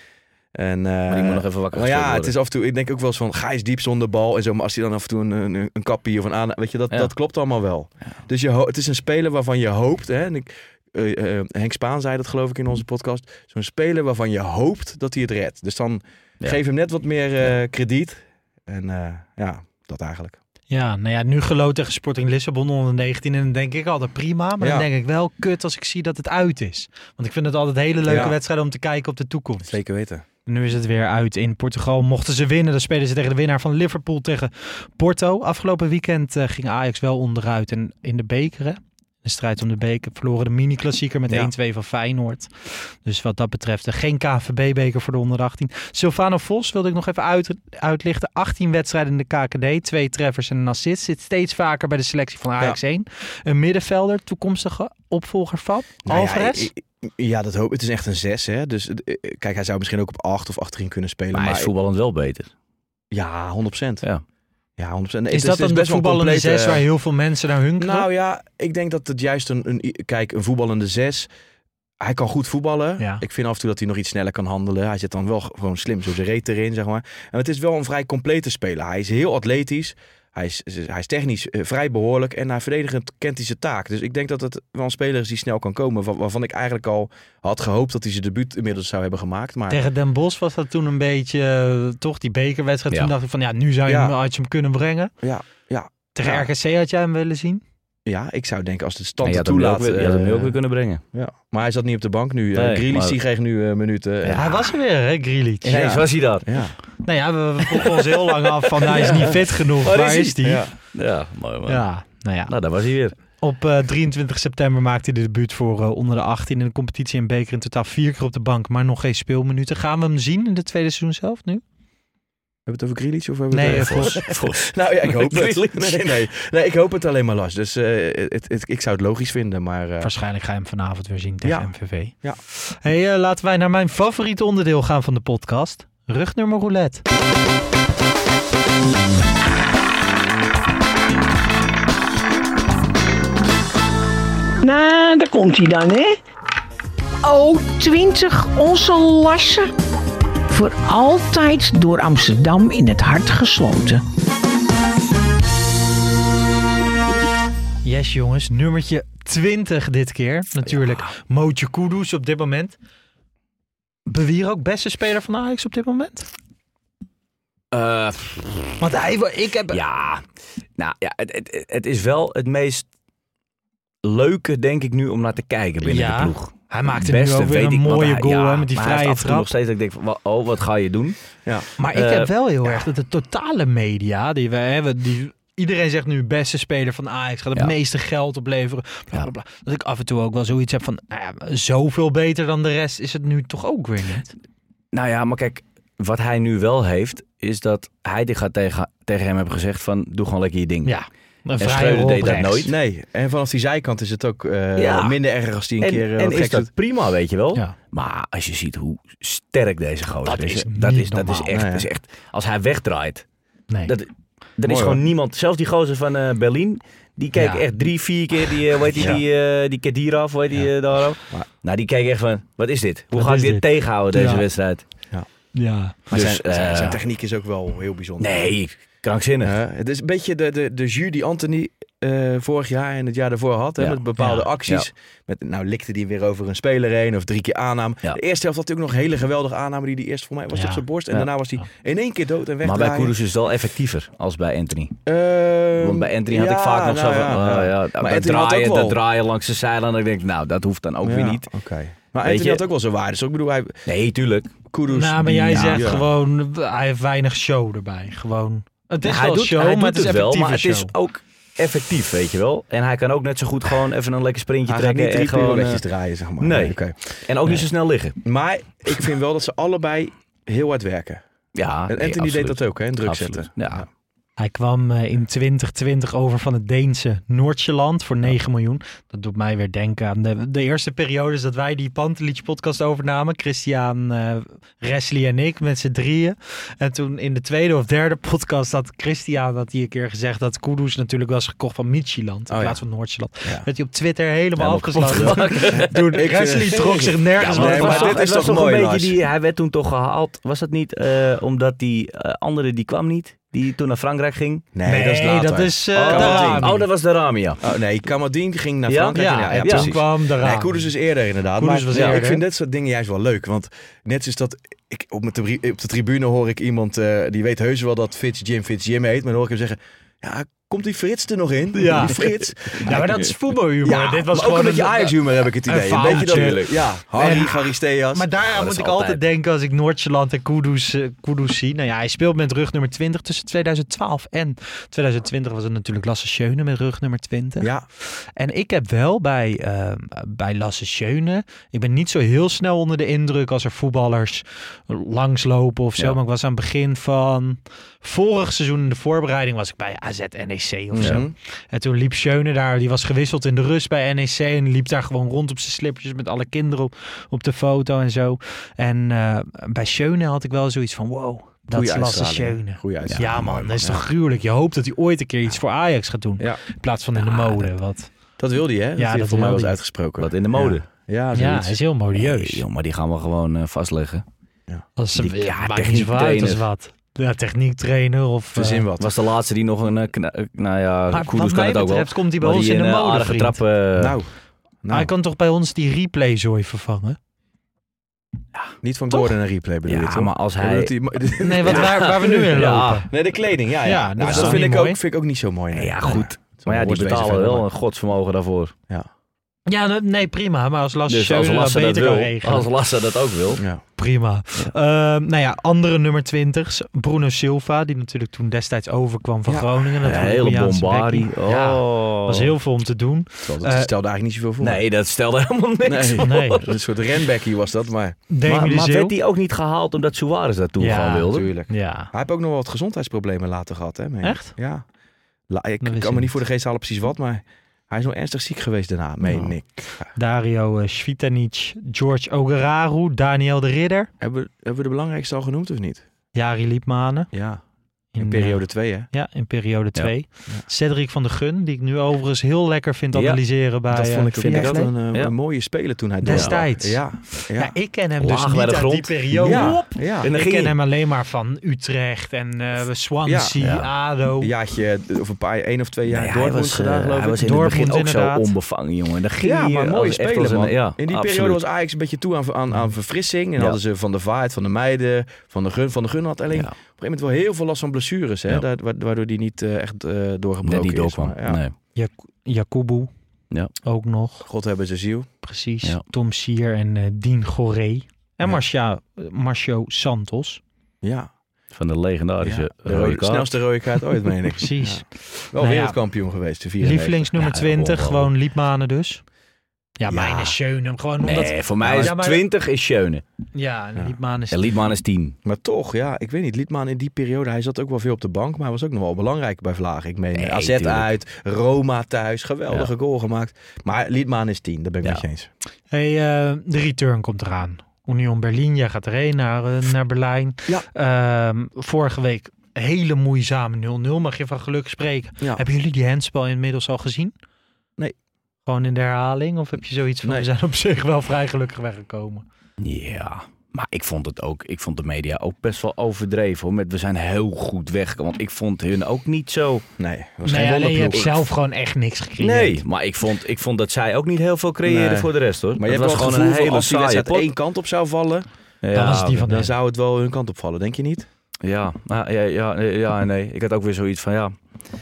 En, eh, Maar die moet nog even wakker maar ja, het is af en toe, ik denk ook wel eens van, ga eens diep zonder bal en zo. Maar als hij dan af en toe een, een, een kappie of een aan, weet je, dat, Ja. dat klopt allemaal wel. Dus je, het is een speler waarvan je hoopt, hè, en ik, eh, Henk Spaan zei dat geloof ik in onze podcast, zo'n speler waarvan je hoopt dat hij het redt. Dus dan Ja. geef hem net wat meer eh, krediet. En ja, dat eigenlijk. Ja, nou ja, nu geloot tegen Sporting Lissabon onder 19 en dan denk ik altijd prima. Maar Ja. dan denk ik wel kut als ik zie dat het uit is. Want ik vind het altijd hele leuke Ja. wedstrijden om te kijken op de toekomst. Zeker weten. Nu is het weer uit in Portugal. Mochten ze winnen, dan spelen ze tegen de winnaar van Liverpool tegen Porto. Afgelopen weekend eh, ging Ajax wel onderuit en in de beker. De strijd om de beker verloren de mini-klassieker met Ja. 1-2 van Feyenoord. Dus wat dat betreft eh, geen KVB-beker voor de onder 18. Silvano Vos wilde ik nog even uit, uitlichten. 18 wedstrijden in de KKD, twee treffers en een assist. Zit steeds vaker bij de selectie van Ajax 1. Een middenvelder, toekomstige opvolger van Nou ja, Alvarez. i- Ja, dat hoop Het is echt een 6, hè. Dus eh, kijk, hij zou misschien ook op 8 of achterin kunnen spelen. Maar hij is voetballend wel beter. Ja, 100%. Ja. Ja, 100%. Nee, is het dat dan best voetballende complete- zes waar heel veel mensen naar hunkeren? Nou ja, ik denk dat het juist een, een... Kijk, een voetballende 6... Hij kan goed voetballen. Ja. Ik vind af en toe dat hij nog iets sneller kan handelen. Hij zit dan wel gewoon slim zo zijn reet erin, zeg maar. En het is wel een vrij complete speler. Hij is heel atletisch. Hij is, hij is technisch eh, vrij behoorlijk. En hij verdedigend kent hij zijn taak. Dus ik denk dat het wel een speler is die snel kan komen. Waar- Waarvan ik eigenlijk al had gehoopt dat hij zijn debuut inmiddels zou hebben gemaakt. Maar Tegen Den Bosch was dat toen een beetje, eh, toch, die bekerwedstrijd. Ja. Toen dacht ik van, ja, nu zou je Ja. hem, had je hem kunnen brengen. ja, ja, Tegen Ja. RKC had jij hem willen zien? Ja, ik zou denken als de stand toelaat. weer, je had hem nu ook eh, weer kunnen brengen. Ja, maar hij zat niet op de bank nu. Nee, Nee, Grealish maar- die kreeg nu eh, minuten. Ja, hij was er weer, hè, Grealish. Ja. Ineens was hij daar. Ja. Nou ja, we, we vroegen ons heel lang af van, hij is niet fit genoeg. Waar Waar, is hij? hij? Ja. Ja. Ja, mooi man. nou ja. Nou, daar was hij weer. Op eh, 23 september maakte hij de debuut voor eh, onder de 18 in de competitie en beker. In totaal vier keer op de bank, maar nog geen speelminuten. Gaan we hem zien in de tweede seizoen zelf nu? Hebben we het over Grealish of hebben we Nee, het eh, over... Vos. Nou ja, ik hoop het. Nee, nee, nee, ik hoop het alleen maar last. Dus eh, het, het- ik zou het logisch vinden, maar... eh, Waarschijnlijk ga je hem vanavond weer zien tegen Ja. MVV. Ja. Hey, laten wij naar mijn favoriete onderdeel gaan van de podcast. Rugnummer roulette. Nou, daar komt hij dan, hè? Oh, 20 onze Lasse. Voor altijd door Amsterdam in het hart gesloten. Yes jongens, nummertje 20 dit keer. Natuurlijk Mootje Kudus op dit moment. Bewier ook beste speler van Ajax op dit moment? Eh, Want hij, ik heb... ja, nou ja, het, het, het is wel het meest leuke, denk ik nu, om naar te kijken binnen Ja, de ploeg. Hij maakte Beste nu ook weer weet een mooie hij- goal ja, hè, met die vrije heeft af en toe nog trap. steeds dat ik denk, van, oh, wat ga je doen? ja. Maar ik Eh, heb wel heel erg dat de totale media, die we hebben, die, iedereen zegt nu beste speler van Ajax, gaat het Ja. meeste geld opleveren. Bla, bla, bla. Dat ik af en toe ook wel zoiets heb van, nou ja, zoveel beter dan de rest is het nu toch ook weer niet. Nou ja, maar kijk, wat hij nu wel heeft, is dat hij gaat tegen, tegen hem hebben gezegd van, doe gewoon lekker je ding. Ja, een En Schreuder deed dat nooit. Nee, en vanaf die zijkant is het ook eh, Ja. minder erg als die een En, keer eh, en is dat prima, weet je wel. Ja. Maar als je ziet hoe sterk deze gozer Dat is, is dat is, dat is echt, Nee, dat is echt, als hij wegdraait, Nee. dat, er is gewoon hoor. niemand, zelfs die gozer van eh, Berlin, die keek Ja. echt drie, vier keer die, eh, hoe heet die, Ja. die, die Kedira, die eh, daarop? Maar- Nou, die keek echt van, wat is dit? Hoe Wat ga ik dit, dit? tegenhouden, deze Ja. wedstrijd? ja. Maar Dus, zijn, zijn, eh, zijn techniek is ook wel heel bijzonder. Nee, krankzinnig. Eh, het is een beetje de, de, de jus die Anthony eh, vorig jaar en het jaar daarvoor had. Hè, Ja. Met bepaalde Ja. acties. Met, nou likte die weer over een speler heen of drie keer aanname. Ja. De eerste helft had hij ook nog een hele geweldige aanname. Die die eerst voor mij was Ja. op zijn borst. En Ja. daarna was hij in één keer dood en maar wegdraaien. bij Kudus is het wel effectiever als bij Anthony. Ehm, Want bij Anthony had ik ja, vaak nog zo nou van, ja, oh, ja. ja, Maar dat, draaien, dat draaien langs de zijlijn. Denk ik, nou, dat hoeft dan ook Ja, weer niet. Oké. Maar Weet Anthony je- had ook wel zijn waarde. Dus ik bedoel, hij, Nee, tuurlijk. Kudus... Nou, maar jij ja, zegt ja. gewoon, hij heeft weinig show erbij. Gewoon, het is hij wel doet, show, hij maar doet het is wel, maar het show. is ook effectief, weet je wel. En hij kan ook net zo goed gewoon even een lekker sprintje Hij trekken. niet En, gewoon, eh, draaien, zeg maar. nee. en ook niet zo snel liggen. Maar ik vind wel dat ze allebei heel hard werken. Ja, En nee, Anthony deed dat ook, hè? Druk Absoluut, zetten. ja. Hij kwam eh, in 2020 over van het Deense Noordjeland voor 9 miljoen. Dat doet mij weer denken aan de, de eerste periodes dat wij die Pantelic podcast overnamen. Christian, eh Wesley en ik met z'n drieën. En toen in de tweede of derde podcast had Christian dat hij een keer gezegd dat Kudus natuurlijk was gekocht van Michieland in Oh, plaats ja. van Noordjeland. Ja. Werd hij op Twitter helemaal Helemaal afgesloten. Toen Wesley het- trok zich nergens Ja, maar- maar dit is toch mooi, een beetje die, hij werd toen toch gehaald. Was dat niet eh, omdat die eh, andere die kwam niet? Die toen naar Frankrijk ging? Nee, dat is Nee, later. dat is eh, oh, Darami. oh, dat was de Rami, ja. Oh, nee, Kamadien ging naar Ja? Frankrijk. Ja, ja, en toen precies. kwam Darami. Nee, Koeders is eerder inderdaad. Koeders maar was ja, eerder. ik vind dit soort dingen juist wel leuk. Want net zoals dat... Ik, op, mijn tri- op de tribune hoor ik iemand... eh, die weet heus wel dat Fitz Jim Fitz Jim heet. Maar dan hoor ik hem zeggen... Ja, komt die Frits er nog in? Ja. Die Frits. Ja, maar dat is voetbalhumor. Ja, Dit was maar ook gewoon een beetje Ajax-humor heb ik het idee. Een beetje dat... Ja, Harry, En- Garisteas. Maar daar moet ik altijd altijd. denken als ik Noordjeland en Kudus, Kudus zie. Nou ja, hij speelt met rug nummer 20 tussen 2012 en 2020 was het natuurlijk Lasse Schöne met rug nummer 20. Ja, En ik heb wel bij, eh, bij Lasse Schöne, ik ben niet zo heel snel onder de indruk als er voetballers langslopen of zo. Ja. Maar ik was aan het begin van vorig seizoen in de voorbereiding was ik bij AZ NEC of zo. Mhm. En toen liep Schöne daar, die was gewisseld in de rust bij NEC en liep daar gewoon rond op zijn slippertjes met alle kinderen op, op de foto en zo. En eh, bij Schöne had ik wel zoiets van wow, dat Goeie is Lasse. Schöne. Goeie Ja, man, dat is ja. toch gruwelijk. Je hoopt dat hij ooit een keer iets voor Ajax gaat doen. Ja. In plaats van in de Ja, mode. Wat. Dat wilde hij, hè? Ja, dat dat voor mij was uitgesproken. Wat in de mode. Ja, Ja, hij is heel modieus. Joh, maar die gaan we gewoon eh, vastleggen. Dat is Die- ja, ja, maakt niet zoveel uit als techniektrainer. wat. Ja, techniektrainer of... Verzin eh, wat. Was de laatste die nog een... eh, kna- eh, nou ja, maar wat kan mij het ook wel. betreft komt hij bij Maar ons die in de een, eh, mode, aardige vriend. trap... eh, nou, Maar nou hij kan toch bij ons die replay-zooi vervangen? niet van Gordon een replay bedoel je ja, toch? maar als hij... Nee, wat, waar, waar we nu in Ja. lopen. Nee, de kleding, ja. ja. Ja, dat Nou, is dat toch vind niet ik, ook, mooi? vind ik ook niet zo mooi. nee. Nee, ja, goed. Maar ja, die betalen wel een godsvermogen daarvoor. Ja, nee, nee, prima. Maar als Lasse Dus Schöne dat Lasse dat beter kan wil, regelen. als Lasse dat ook wil. Ja. Prima. Ehm, nou ja, andere nummer 20's. Bruno Silva, die natuurlijk toen destijds overkwam van Ja. Groningen. Dat Een hele bombardie. bekkie. Oh. Ja, was heel veel om te doen. Dat Eh, stelde eigenlijk niet zoveel voor. Nee, dat stelde helemaal niks Nee. voor. Nee. Een soort renbackie was dat, maar Maar, maar werd die ook niet gehaald omdat Suarez dat toen Ja, gewoon wilde? natuurlijk. Ja. Hij heeft ook nog wel wat gezondheidsproblemen later gehad, hè? Echt? Ja. La- ik kan me niet niet. voor de geest halen precies wat, maar hij is nog ernstig ziek geweest daarna, meen Oh. ik. Dario uh, Svitanic, George Ogeraru, Daniel de Ridder, Hebben we, hebben we de belangrijkste al genoemd of niet? Jari Liepmanen. Ja, In, in eh, periode 2, hè? ja, in periode Ja. 2. Cedric van de Gun, die ik nu overigens heel lekker vind Ja, analyseren bij dat eh, vond ik ook vind ik echt ook. een, eh, Ja. een mooie speler toen hij Destijds. Ja, ja. Ja, ik ken hem Laag dus bij niet de uit die grond. periode. ja, ja. En Ik ken hem alleen maar van Utrecht en eh Swansea, Ja. ADO. Een jaartje, of een paar, één of twee jaar Nee, hij Dortmund was, gedaan, eh, geloof hij was in Dortmund het begin ook inderdaad. zo onbevangen, jongen. Dan ging Ja, maar eh, mooie speler, man. Ja, In die absoluut. periode was Ajax een beetje toe aan, aan, aan verfrissing. En Ja. hadden ze Van de Vaart, Van de Meiden, Van de Gun. Van de Gun had alleen Moment wel heel veel last van blessures. Hè? Ja. Waardoor die niet eh, echt eh, doorgebroken Net niet is. Maar ja, Nee. Jak- Jakubu Ja. ook nog. God hebben ze ziel. Precies. Ja. Tom Sier en eh Dien Goré. En. Marcia, Marcio Santos. Ja, Van de legendarische ja. de rode rode- kaart. snelste rode kaart ooit, meen ik. Precies. Ja. Wel Nou ja. wereldkampioen geweest, de 94. Lievelingsnummer Ja, 20, ongelooflijk. gewoon Liepmanen dus. Ja, Ja. mijn is Schöne. Gewoon omdat... Nee, voor mij Ja, is maar- 20 is Schöne. Ja, en Ja. Liepmanen is... En Liedman is 10. Maar toch, ja, ik weet niet. Liedman in die periode, hij zat ook wel veel op de bank. Maar hij was ook nog wel belangrijk bij Vlaag. Ik meen Nee, AZ tuurlijk. uit, Roma thuis. Geweldige goal gemaakt. Maar Liedman is 10, daar ben ik Ja. met je eens. Hey, eh, de return komt eraan. Union Berlin, jij gaat erheen naar, eh, naar Berlijn. Ja. Ehm, vorige week hele moeizame 0-0. Mag je van geluk spreken. Ja. Hebben jullie die handspel inmiddels al gezien? Gewoon in de herhaling? Of heb je zoiets van, Nee. we zijn op zich wel vrij gelukkig weggekomen? Ja, maar ik vond het ook, ik vond de media ook best wel overdreven hoor. Met we zijn heel goed weg. Want ik vond hun ook niet zo. Nee, was Nee, geen alleen je hebt zelf gewoon echt niks gecreëerd. Nee, maar ik vond, ik vond dat zij ook niet heel veel creëerden Nee. voor de rest hoor. Maar je was wel gewoon een hele als die saaie wedstrijd pot. één kant op zou vallen, Dan was het die van dan zou het wel hun kant op vallen, denk je niet? Ja, nou, ja, ja, ja, nee. Ik had ook weer zoiets van ja,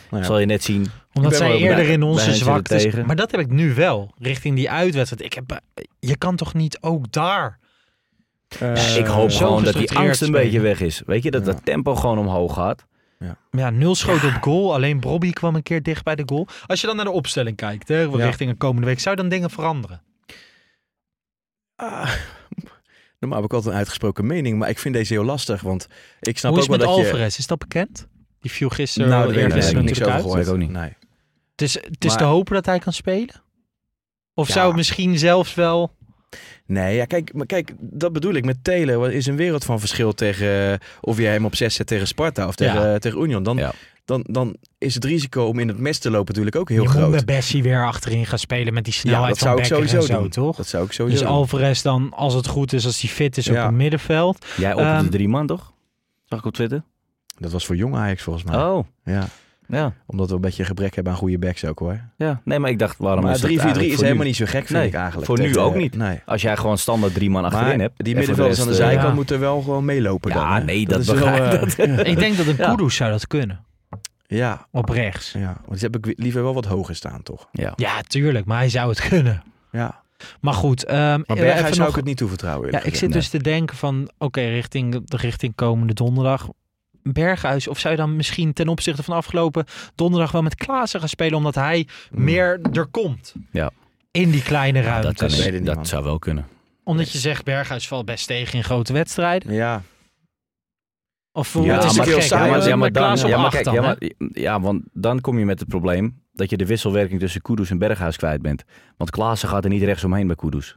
Nou ja. zal je net zien. Omdat zij eerder in onze zwaktes... tegen. Maar dat heb ik nu wel, richting die uitwedstrijd. Ik heb, eh, je kan toch niet ook daar... Eh, ik hoop gewoon dat die angst een spelen. beetje weg is. Weet je, dat Ja. dat tempo gewoon omhoog gaat. Ja, nul schoten op goal. Alleen Bobby kwam een keer dicht bij de goal. Als je dan naar de opstelling kijkt, hè, Ja. richting een komende week, zou je dan dingen veranderen? Ah, normaal heb ik altijd een uitgesproken mening, maar ik vind deze heel lastig. Want ik snap Hoe is ook wel het met dat je... Alvarez? Is dat bekend? Die viel gisteren nou, daar weet ik niks natuurlijk over uit. gehoord. Ik ook niet. Nee. Het is, het is Maar- te hopen dat hij kan spelen? Of Ja. zou het misschien zelfs wel... Nee, ja, kijk, maar kijk, dat bedoel ik met Telen. Wat is een wereld van verschil tegen eh, of je hem op 6 zet tegen Sparta of tegen, Ja. eh, tegen Union. Dan, Ja. dan, dan is het risico om in het mes te lopen natuurlijk ook heel je groot. moet met Bessie weer achterin gaan spelen met die ja, snelheid dat van zou ik Becker sowieso en zo, doen. toch? Dat zou ik sowieso Dus. Alvarez dan, als het goed is, als hij fit is op Ja. het middenveld. Jij op Ehm, de drie man, toch? Zag ik op Twitter? Dat was voor jong Ajax volgens mij. Oh, Ja, ja. omdat we een beetje gebrek hebben aan goede backs ook hoor. ja. Nee, maar ik dacht, waarom Maar is 3-4-3 dat eigenlijk is helemaal nu? niet zo gek vind Nee, ik eigenlijk. voor nu Tegen- ook niet. Nee. Als jij gewoon standaard drie man achterin Maar hebt. die middenvelders aan de eh, zijkant ja. moeten wel gewoon meelopen dan. Ja, nee, dat is wel, begrijp eh, Ik denk dat een Ja. Kudus zou dat kunnen. ja, Op rechts. ja, want die heb ik liever wel wat hoger staan toch. Ja. Ja, tuurlijk. Maar hij zou het kunnen. Ja. Maar goed. ehm Maar Berghuis zou nog- ik het niet toevertrouwen. Ja, ik zit dus te denken van, oké, richting, richting komende donderdag. Berghuis, of zou je dan misschien ten opzichte van afgelopen donderdag wel met Klaassen gaan spelen, omdat hij Hmm. meer er komt? Ja. In die kleine dat, kan, niet, dat zou wel kunnen. Omdat je zegt, Berghuis valt best tegen in grote wedstrijden. Ja, Of Ja, het is maar- gek, saai, hè? maar- Met ja, maar dan, ja, maar kijk, dan, ja, maar, ja, want dan kom je met het probleem dat je de wisselwerking tussen Kudus en Berghuis kwijt bent. Want Klaassen gaat er niet rechts omheen bij Kudus.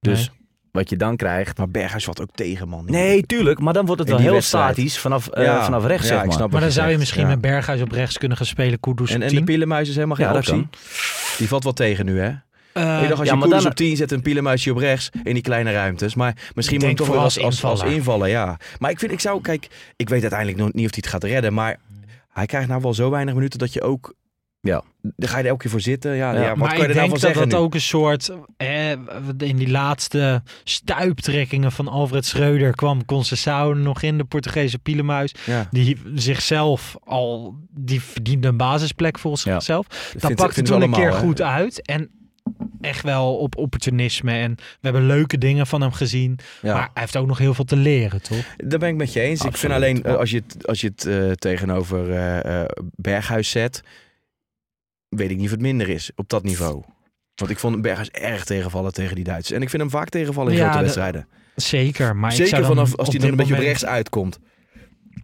Dus wat je dan krijgt... maar Berghuis valt ook tegen man. Nee, tuurlijk, maar dan wordt het wel heel wedstrijd. statisch vanaf, eh, Ja, vanaf rechts, ja, zeg ik maar. snap Maar dan zou je misschien ja. met Berghuis op rechts kunnen gaan spelen, Kudus En, op en de 10. Pielenmuis is helemaal geen Ja, optie. Die valt wel tegen nu, hè? Eh, ik dacht, als ja, je maar Koeders dan- op 10 zet en Pielenmuisje op rechts in die kleine ruimtes. Maar misschien moet toch wel als, als, als invallen, ja. Maar ik vind, ik zou, kijk, ik weet uiteindelijk nog niet of hij het gaat redden. Maar hij krijgt nou wel zo weinig minuten dat je ook... Ja. Dan ga je er elke keer voor zitten. Ja, Ja. ja. wat maar kan je ik er nou denk van dat dat nu? ook een soort... Eh, in die laatste stuiptrekkingen van Alfred Schreuder kwam Conceição nog in, de Portugese pielenmuis. Ja. Die zichzelf al... Die verdiende een basisplek volgens Ja. zichzelf. Dat vindt- pakte toen een keer hè. goed uit. En echt wel op opportunisme. En we hebben leuke dingen van hem gezien. Ja. Maar hij heeft ook nog heel veel te leren, toch? Daar ben ik met je eens. Ik vind alleen, eh, als je het, als je het eh, tegenover eh, eh, Berghuis zet, weet ik niet of het minder is op dat niveau. Want ik vond Berghuis erg tegenvallen tegen die Duitsers. En ik vind hem vaak tegenvallen in Ja, grote de- wedstrijden. Zeker, maar ik Zeker zou dan vanaf als hij er een beetje op rechts uitkomt.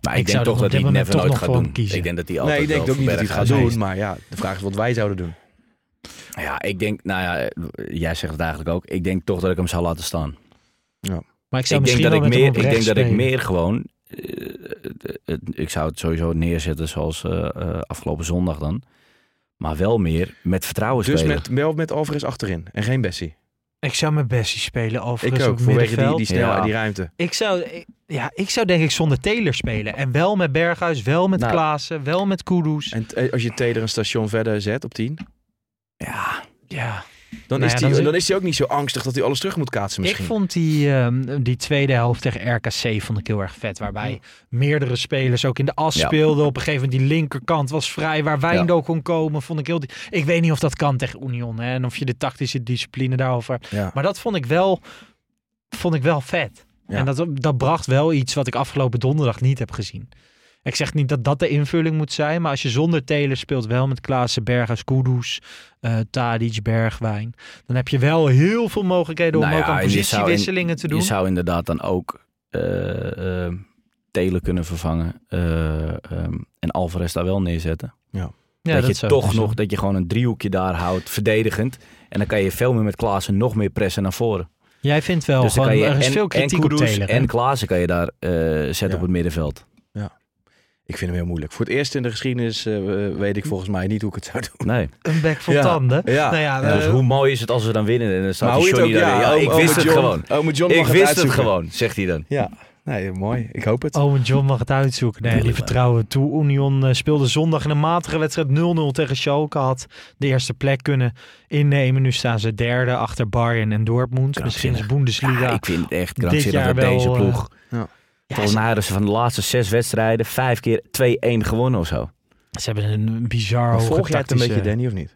Maar Ik ik, zou denk toch dat hij never nooit gaat doen. kiezen. Ik denk dat hij altijd Nee, ik denk ook niet dat hij het gaat doen. Maar ja, de vraag is wat wij zouden doen. Ja, ik denk, nou ja, jij zegt het eigenlijk ook. Ik denk toch dat ik hem zou laten staan. Maar ik zou Ik denk dat ik meer, ik denk dat ik meer gewoon, eh, ik zou het sowieso neerzetten zoals eh, eh, afgelopen zondag dan. Maar wel meer met vertrouwen Dus spelen. met, wel met Alvarez achterin en geen Bessie. Ik zou met Bessie spelen, overigens Ik ook, op vanwege die, die snelheid, Ja. die ruimte. Ik zou, ik- ja, ik zou denk ik zonder Taylor spelen. En wel met Berghuis, wel met Nou. Klaassen, wel met Kudus. En t- als je Teder een station verder zet op 10, Ja, Ja, dan, Nou is ja, hij, dan dan, is- is hij ook niet zo angstig dat hij alles terug moet kaatsen misschien. ik vond die, ehm, die tweede helft tegen RKC vond ik heel erg vet. Waarbij meerdere spelers ook in de as Ja. speelden. Op een gegeven moment die linkerkant was vrij. Waar Wijndal kon komen, vond ik heel... Ik weet niet of dat kan tegen Union. Hè, en of je de tactische discipline daarover... Ja. Maar dat vond ik wel, vond ik wel vet. Ja. En dat, dat bracht wel iets wat ik afgelopen donderdag niet heb gezien. Ik zeg niet dat dat de invulling moet zijn, maar als je zonder Taylor speelt, wel met Klaassen, Berghuis, Kudus, eh Tadic, Bergwijn, dan heb je wel heel veel mogelijkheden om Nou ook aan in- positiewisselingen te doen. je zou inderdaad dan ook Telen kunnen vervangen eh, ehm, en Alvarez daar wel neerzetten. ja, dat, je toch nog, dat je gewoon een driehoekje daar houdt, verdedigend. En dan kan je veel meer met Klaassen nog meer pressen naar voren. Jij vindt wel, dus gewoon, je er is en, veel kritiek en op Taylor. en Klaassen kan je daar eh, zetten Ja. op het middenveld. Ik vind hem heel moeilijk. Voor het eerst in de geschiedenis eh, weet ik volgens mij niet hoe ik het zou doen. Nee. Een bek vol Ja. tanden. Ja. Nou ja, dus eh, hoe mooi is het als we dan winnen en dan staat die Johnny ook, daar. ja, Ja, ik ome wist het John- gewoon. Ome John Ik wist het gewoon, zegt hij dan. Ja, nee, mooi. Ik hoop het. Owen John mag het uitzoeken. Nee, die vertrouwen toe. Union eh, speelde zondag in een matige wedstrijd 0-0 tegen Schalke. Had de eerste plek kunnen innemen. Nu staan ze derde achter Bayern en Dortmund. Misschien is Bundesliga. Ja, ik vind het echt dit krankzinnig jaar dat deze ploeg. Ja. Ja, Volgens ze, mij hadden ze van de laatste zes wedstrijden vijf keer 2-1 gewonnen of zo. ze hebben een bizar hoge volg jij het een beetje, Danny, of niet?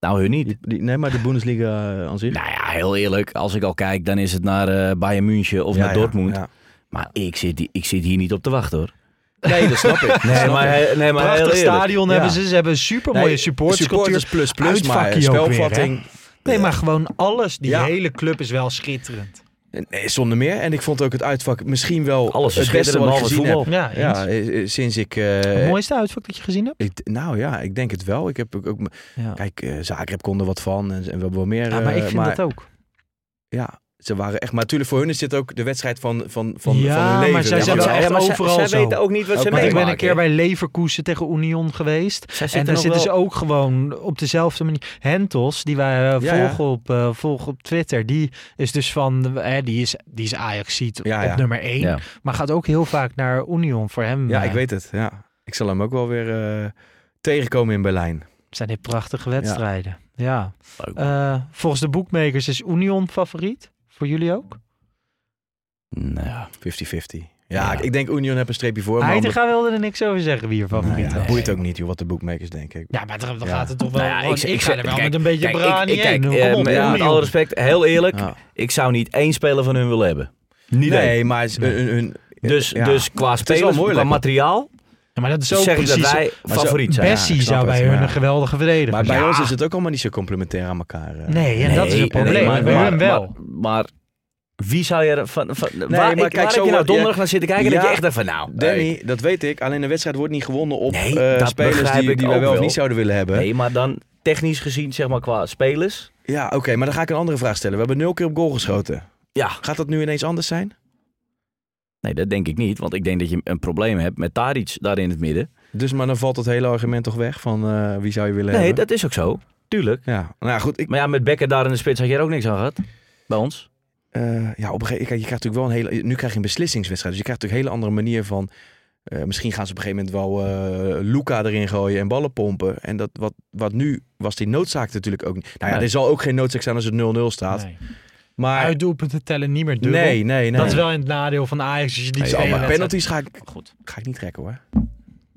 Nou, hun niet. Die, die- nee, maar de Bundesliga eh, aan zich. Nou ja, heel eerlijk. Als ik al kijk, dan is het naar eh Bayern München of Ja, naar ja, Dortmund. ja. Maar ik zit, die- ik zit hier niet op te wachten hoor. Nee, dat snap ik. Nee, Snap maar, ik. nee, maar heel Prachtig eerlijk. stadion Ja. hebben ze. Ze hebben een super mooie Nee, supporterscultuur. supporters plus plus, maar weer, spelvatting. Nee, maar gewoon alles. Die Ja. hele club is wel schitterend. Nee, zonder meer. En ik vond ook het uitvak misschien wel Alles is het beste wat ik gezien heb. Ja. Ja, eh, eh, sinds ik... eh, Het mooiste uitvak dat je gezien hebt? ik, nou ja, ik denk het wel. Ik heb ook... ook Ja. kijk, eh Zagreb kon er wat van en, en wel, wel meer. Ja, maar ik eh, vind dat ook. Ja, ze waren echt... Maar natuurlijk voor hun is dit ook de wedstrijd van, van, van, Ja, van hun leven. maar zij weet zijn echt maar overal zij weten ook niet wat Ook ze Want ik ben meemaken. een keer bij Leverkusen tegen Union geweest. Zij En daar zitten ze ook gewoon op dezelfde manier. Hentos, die wij Ja, ja. volgen, Op, volgen op Twitter, die is dus van, eh, die is, die is Ajax-ziet Ja, op ja. nummer 1. Ja. Maar gaat ook heel vaak naar Union voor hem. Ja, ik weet het. Ja. Ik zal hem ook wel weer eh, tegenkomen in Berlijn. zijn dit prachtige wedstrijden. Ja. Eh, volgens de boekmakers is Union favoriet. Voor jullie ook? Nou, 50-50. Ja, Ja. ik denk Union heb een streepje voor. Maar Heitinga wilde er niks over zeggen wie er Nou favoriet ja, was. het boeit ook niet joh, wat de boekmakers denken. Ja, maar dan, dan Ja. gaat het toch wel. Nou ja, ik- ik, ik ga zeg- er wel kijk, met een beetje kijk, brani ik- kijk, eh, Kom op, met, alle respect, heel eerlijk, Ja. ik zou niet één speler van hun willen hebben. Niet één. Nee, maar een, een- Dus, ja. dus qua is wel spelers, qua moeilijk. materiaal, Ja, maar dat is ook zeg ik dat precies. wij favoriet zijn. Bessie zou het, bij hun maar- een geweldige verdediger Maar bij ons is het ook allemaal niet zo complementair aan elkaar. eh. Nee, en dat is het probleem. maar, bij maar- hun wel. Maar, maar wie zou je er van... van waar maar ik, kijk, waar zo heb je nou donderdag ja, naar zitten kijken dat ja, je echt dacht van nou... Danny, nee. dat weet ik. Alleen de wedstrijd wordt niet gewonnen op Nee, eh, dat spelers die, die wij ook wel of niet zouden willen hebben. Nee, maar dan technisch gezien, zeg maar qua spelers... Ja, oké, maar dan ga ik een andere vraag stellen. We hebben nul keer op goal geschoten. Ja, Gaat dat nu ineens anders zijn? Nee, dat denk ik niet. Want ik denk dat je een probleem hebt met Tadic daar in het midden. Dus maar dan valt het hele argument toch weg van eh, wie zou je willen Nee, hebben? dat is ook zo. Tuurlijk. Ja, nou ja, goed. Ik, Maar ja, met Becker daar in de spits had je er ook niks aan gehad. Bij ons. eh, ja, op een gegeven kijk, je krijgt natuurlijk wel een hele. Nu krijg je een beslissingswedstrijd, dus je krijgt natuurlijk een hele andere manier van. eh, misschien gaan ze op een gegeven moment wel eh Luca erin gooien en ballen pompen. En dat wat, wat nu was die noodzaak natuurlijk ook niet. Nou ja, Nee. er zal ook geen noodzaak zijn als het 0-0 staat. Nee. Maar Uitdoelpunten tellen niet meer dubbel. nee, nee, nee. Dat is wel in het nadeel van Ajax als je die Ja, twee maar wedstrijden- penalties ga ik, Goed. ga ik niet trekken hoor.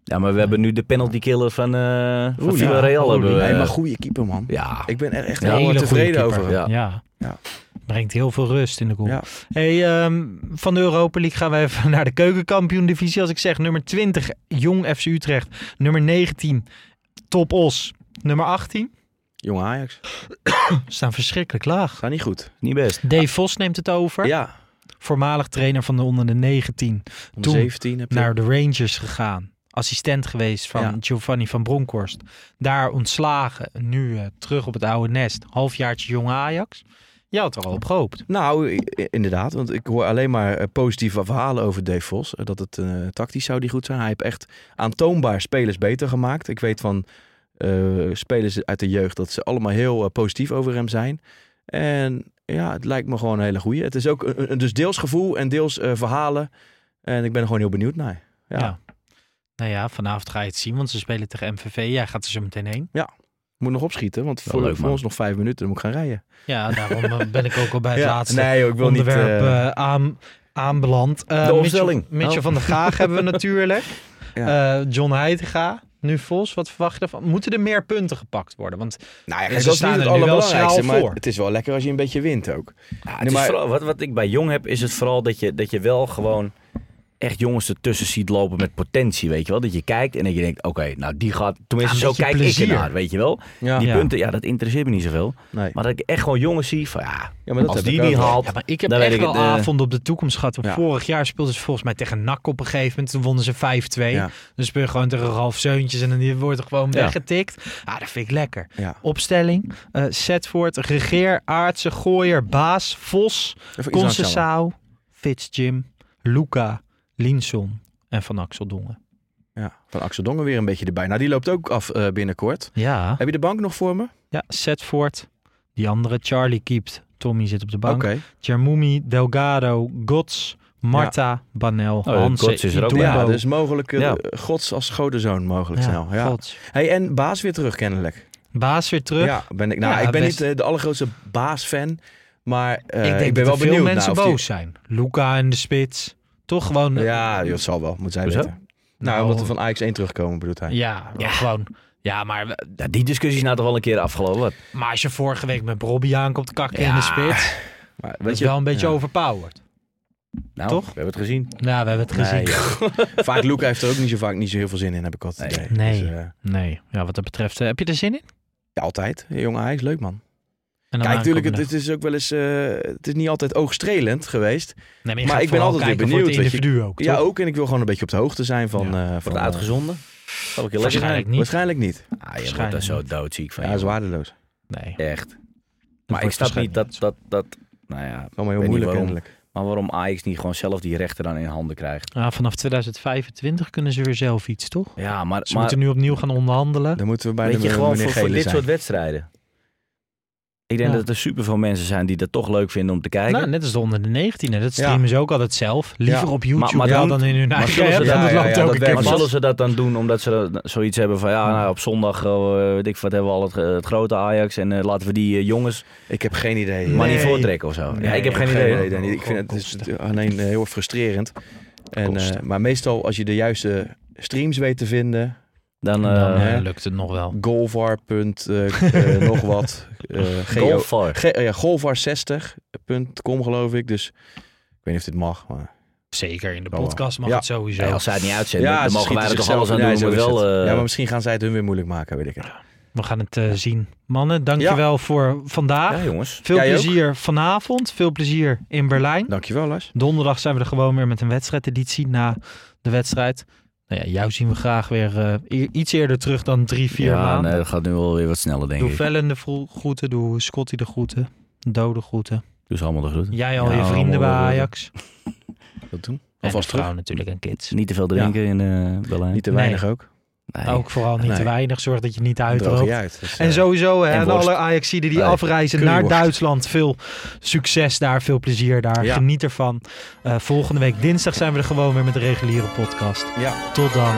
Ja, maar we hebben nu de penalty killer van, eh van Villarreal. ja. hebben we. Nee, maar goede keeper man. Ja. Ik ben er echt heel tevreden over. Ja. Ja. Ja. Brengt heel veel rust in de goal. Ja. Hey, ehm, van de Europa League gaan we even naar de keukenkampioen divisie. Als ik zeg nummer 20, Jong FC Utrecht. Nummer 19, Top Os. Nummer 18, Jong Ajax. staan verschrikkelijk laag. Gaat niet goed. Niet best. Dave Vos neemt het over. Ja, Voormalig trainer van de onder de 19. onder Toen 17 heb je. Naar de Rangers gegaan. Assistent geweest van Ja. Giovanni van Bronckhorst. Daar ontslagen. Nu eh, terug op het oude nest. Halfjaartje Jong Ajax. Je had er al op gehoopt. Nou, inderdaad. Want ik hoor alleen maar eh, positieve verhalen over Dave Vos. Eh, Dat het tactisch zou die goed zijn. Hij heeft echt aantoonbaar spelers beter gemaakt. Ik weet van spelers uit de jeugd dat ze allemaal heel eh, positief over hem zijn. En ja, het lijkt me gewoon een hele goeie. Het is ook een, dus deels gevoel en deels eh, verhalen. En ik ben er gewoon heel benieuwd naar. Ja. Ja. Nou ja, vanavond ga je het zien, want ze spelen tegen MVV. Jij gaat er zo meteen heen. Moet nog opschieten, want voor, leuk, voor man. ons nog vijf minuten. Dan moet ik gaan rijden. Ja, daarom eh, ben ik ook al bij het Ja, laatste nee, joh, ik wil niet... onderwerp eh, eh, aan, aanbeland. Eh, De Mitchell- opstelling. Mitchell Oh. van der Gaag hebben we natuurlijk. Ja. Eh, John Heitinga. Nu Vos, wat verwacht je ervan? Moeten er meer punten gepakt worden? Want nou ja, ze kijk, dat is niet het er nu wel allerbelangrijkste. Maar voor. het is wel lekker als je een beetje wint ook. Ja, Nee, maar- vooral, wat, wat ik bij Jong heb, is het vooral dat je, dat je wel gewoon echt jongens ertussen ziet lopen met potentie, weet je wel. Dat je kijkt en dat je denkt, oké, nou die gaat... Tenminste, Ja, zo kijk ik plezier. ernaar, weet je wel. Ja, Die Ja. punten, ja, dat interesseert me niet zoveel. nee. Maar dat ik echt gewoon jongens zie van, ja, ja, maar dat als heb die ik ook niet haalt... Ja, maar ik heb echt ik wel eh, avonden op de toekomst gehad. Vorig jaar speelden ze volgens mij tegen NAC op een gegeven moment. Toen wonnen ze 5-2. Ja. Dan speel je gewoon tegen Ralf Zeuntjes en dan die wordt er gewoon Ja. weggetikt. Ah, dat vind ik lekker. Ja. Opstelling. eh Zetvoort, Regeer, Aartsen, Gooier, Baas, Vos. Concessao, Fitzjim, Luca, Linson en Van Axel Dongen. Ja, van Axel Dongen weer een beetje erbij. Nou, die loopt ook af eh, binnenkort. Ja, Heb je de bank nog voor me? ja Zetvoort. Die andere, Charlie keept. Tommy zit op de bank. Oké. Jermumi, Delgado, Gots, Marta, Banel, Oh, Hansen, Gots is er ook. Ja, dus mogelijk eh, Ja. gods als godenzoon mogelijk snel. Ja. Gods. Hey, en Baas weer terug kennelijk. Baas weer terug. Ja, ben ik, nou, Ja, ik ben best. niet eh, de allergrootste Baas-fan. Maar eh, ik denk ik ben dat wel er veel benieuwd mensen boos zijn. Luca in de spits. Toch gewoon... Die... Ja, joh, het zal wel. Moet zij Hoezo? weten. Nou, Nou, omdat we van Ajax 1 terugkomen, bedoelt hij. Ja, Ja. gewoon... Ja, maar, Ja, die discussie is nou toch wel een keer afgelopen. maar als je vorige week met Robbie aankomt kakken in Ja. de spits... Maar, Dat is wel een beetje ja. overpowered. Nou, Toch? we hebben het gezien. Nou, we hebben het gezien. Nee, ja. Vaak Luca heeft er ook niet zo vaak niet zo heel veel zin in, heb ik altijd het idee. Nee. Dus, eh, Nee, ja, wat dat betreft... eh, heb je er zin in? ja, altijd. Jong Ajax, leuk man. Kijk, natuurlijk, het, is ook wel eens... eh, het is niet altijd oogstrelend geweest. Nee, maar ik ben altijd weer voor benieuwd het dat je- individu ook, Ja, ook. En ik wil gewoon een beetje op de hoogte zijn van... Ja. eh, van het eh, uitgezonden? Zal ik je Waarschijnlijk niet. Waarschijnlijk niet. Ah, je wordt er zo doodziek van. Ja, is waardeloos. Nee. Echt. Dat Maar ik snap niet dat, dat, dat... Nou ja, Allemaal weet heel moeilijk waarom. kennelijk. maar waarom Ajax niet gewoon zelf die rechten dan in handen krijgt? Ja, vanaf 2025 kunnen ze weer zelf iets, toch? Ja, maar, Ze maar moeten nu opnieuw gaan onderhandelen. Dan moeten we bij weet de je, gewoon meneer voor, voor dit zijn. soort wedstrijden. Ik denk Ja. dat er superveel mensen zijn die dat toch leuk vinden om te kijken. Nou, net als de onder de 19. Dat streamen ze ook altijd zelf. Liever Ja. op YouTube Maar- maar ja, doen- dan in hun maar eigen zullen ze dat- dat dat keer Maar zullen ze dat dan doen omdat ze dat- zoiets hebben van ja, nou, op zondag, eh, weet ik wat, hebben we al het, het grote Ajax en eh, laten we die eh, jongens Ik heb geen idee. maar niet voortrekken of zo. ja, ik heb ik geen idee. Ik vind het, is Kosten. alleen eh, heel erg frustrerend. En, eh, maar meestal als je de juiste streams weet te vinden, Dan, Dan eh lukt het nog wel. Golvar. punt, eh, eh, nog wat. eh, eh, ja, Golvar60.com geloof ik. Dus ik weet niet of dit mag. Maar... Zeker, in de Oh, podcast mag Ja. het sowieso. Ja, als zij het niet uitzenden, dan ze mogen wij er schieten toch alles aan doen. Nee, maar wel, eh, ja, maar misschien gaan zij het hun weer moeilijk maken, weet ik het. We gaan het eh, zien. Mannen, dankjewel voor vandaag. ja, jongens. Veel Jij ook? plezier vanavond. Veel plezier in Berlijn. Dankjewel Lars. Donderdag zijn we er gewoon weer met een wedstrijdeditie na de wedstrijd. Nou ja, jou zien we graag weer eh, iets eerder terug dan drie, vier ja, maanden. nee, dat gaat nu wel weer wat sneller, denk Doe ik. Vellen de groeten, doe Scotty de groeten, Dode groeten. Doe ze allemaal de groeten. Jij al Ja, je vrienden bij Ajax. Dat doen. En Alvast terug. natuurlijk en kids. Niet te veel drinken in eh Berlijn. Niet te Nee. weinig ook. Nee. Ook vooral niet te weinig. Zorg dat je niet Droog je uitrookt. uit. Dus, En eh, sowieso, hè, en alle Ajaxiden die Nee, afreizen naar. Duitsland. Veel succes daar, veel plezier daar. Ja. Geniet ervan. Eh, volgende week dinsdag zijn we er gewoon weer met de reguliere podcast. Ja. Tot dan.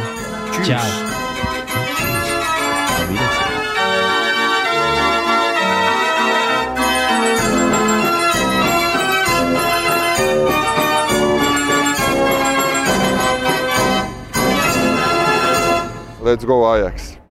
Ciao. Let's go Ajax.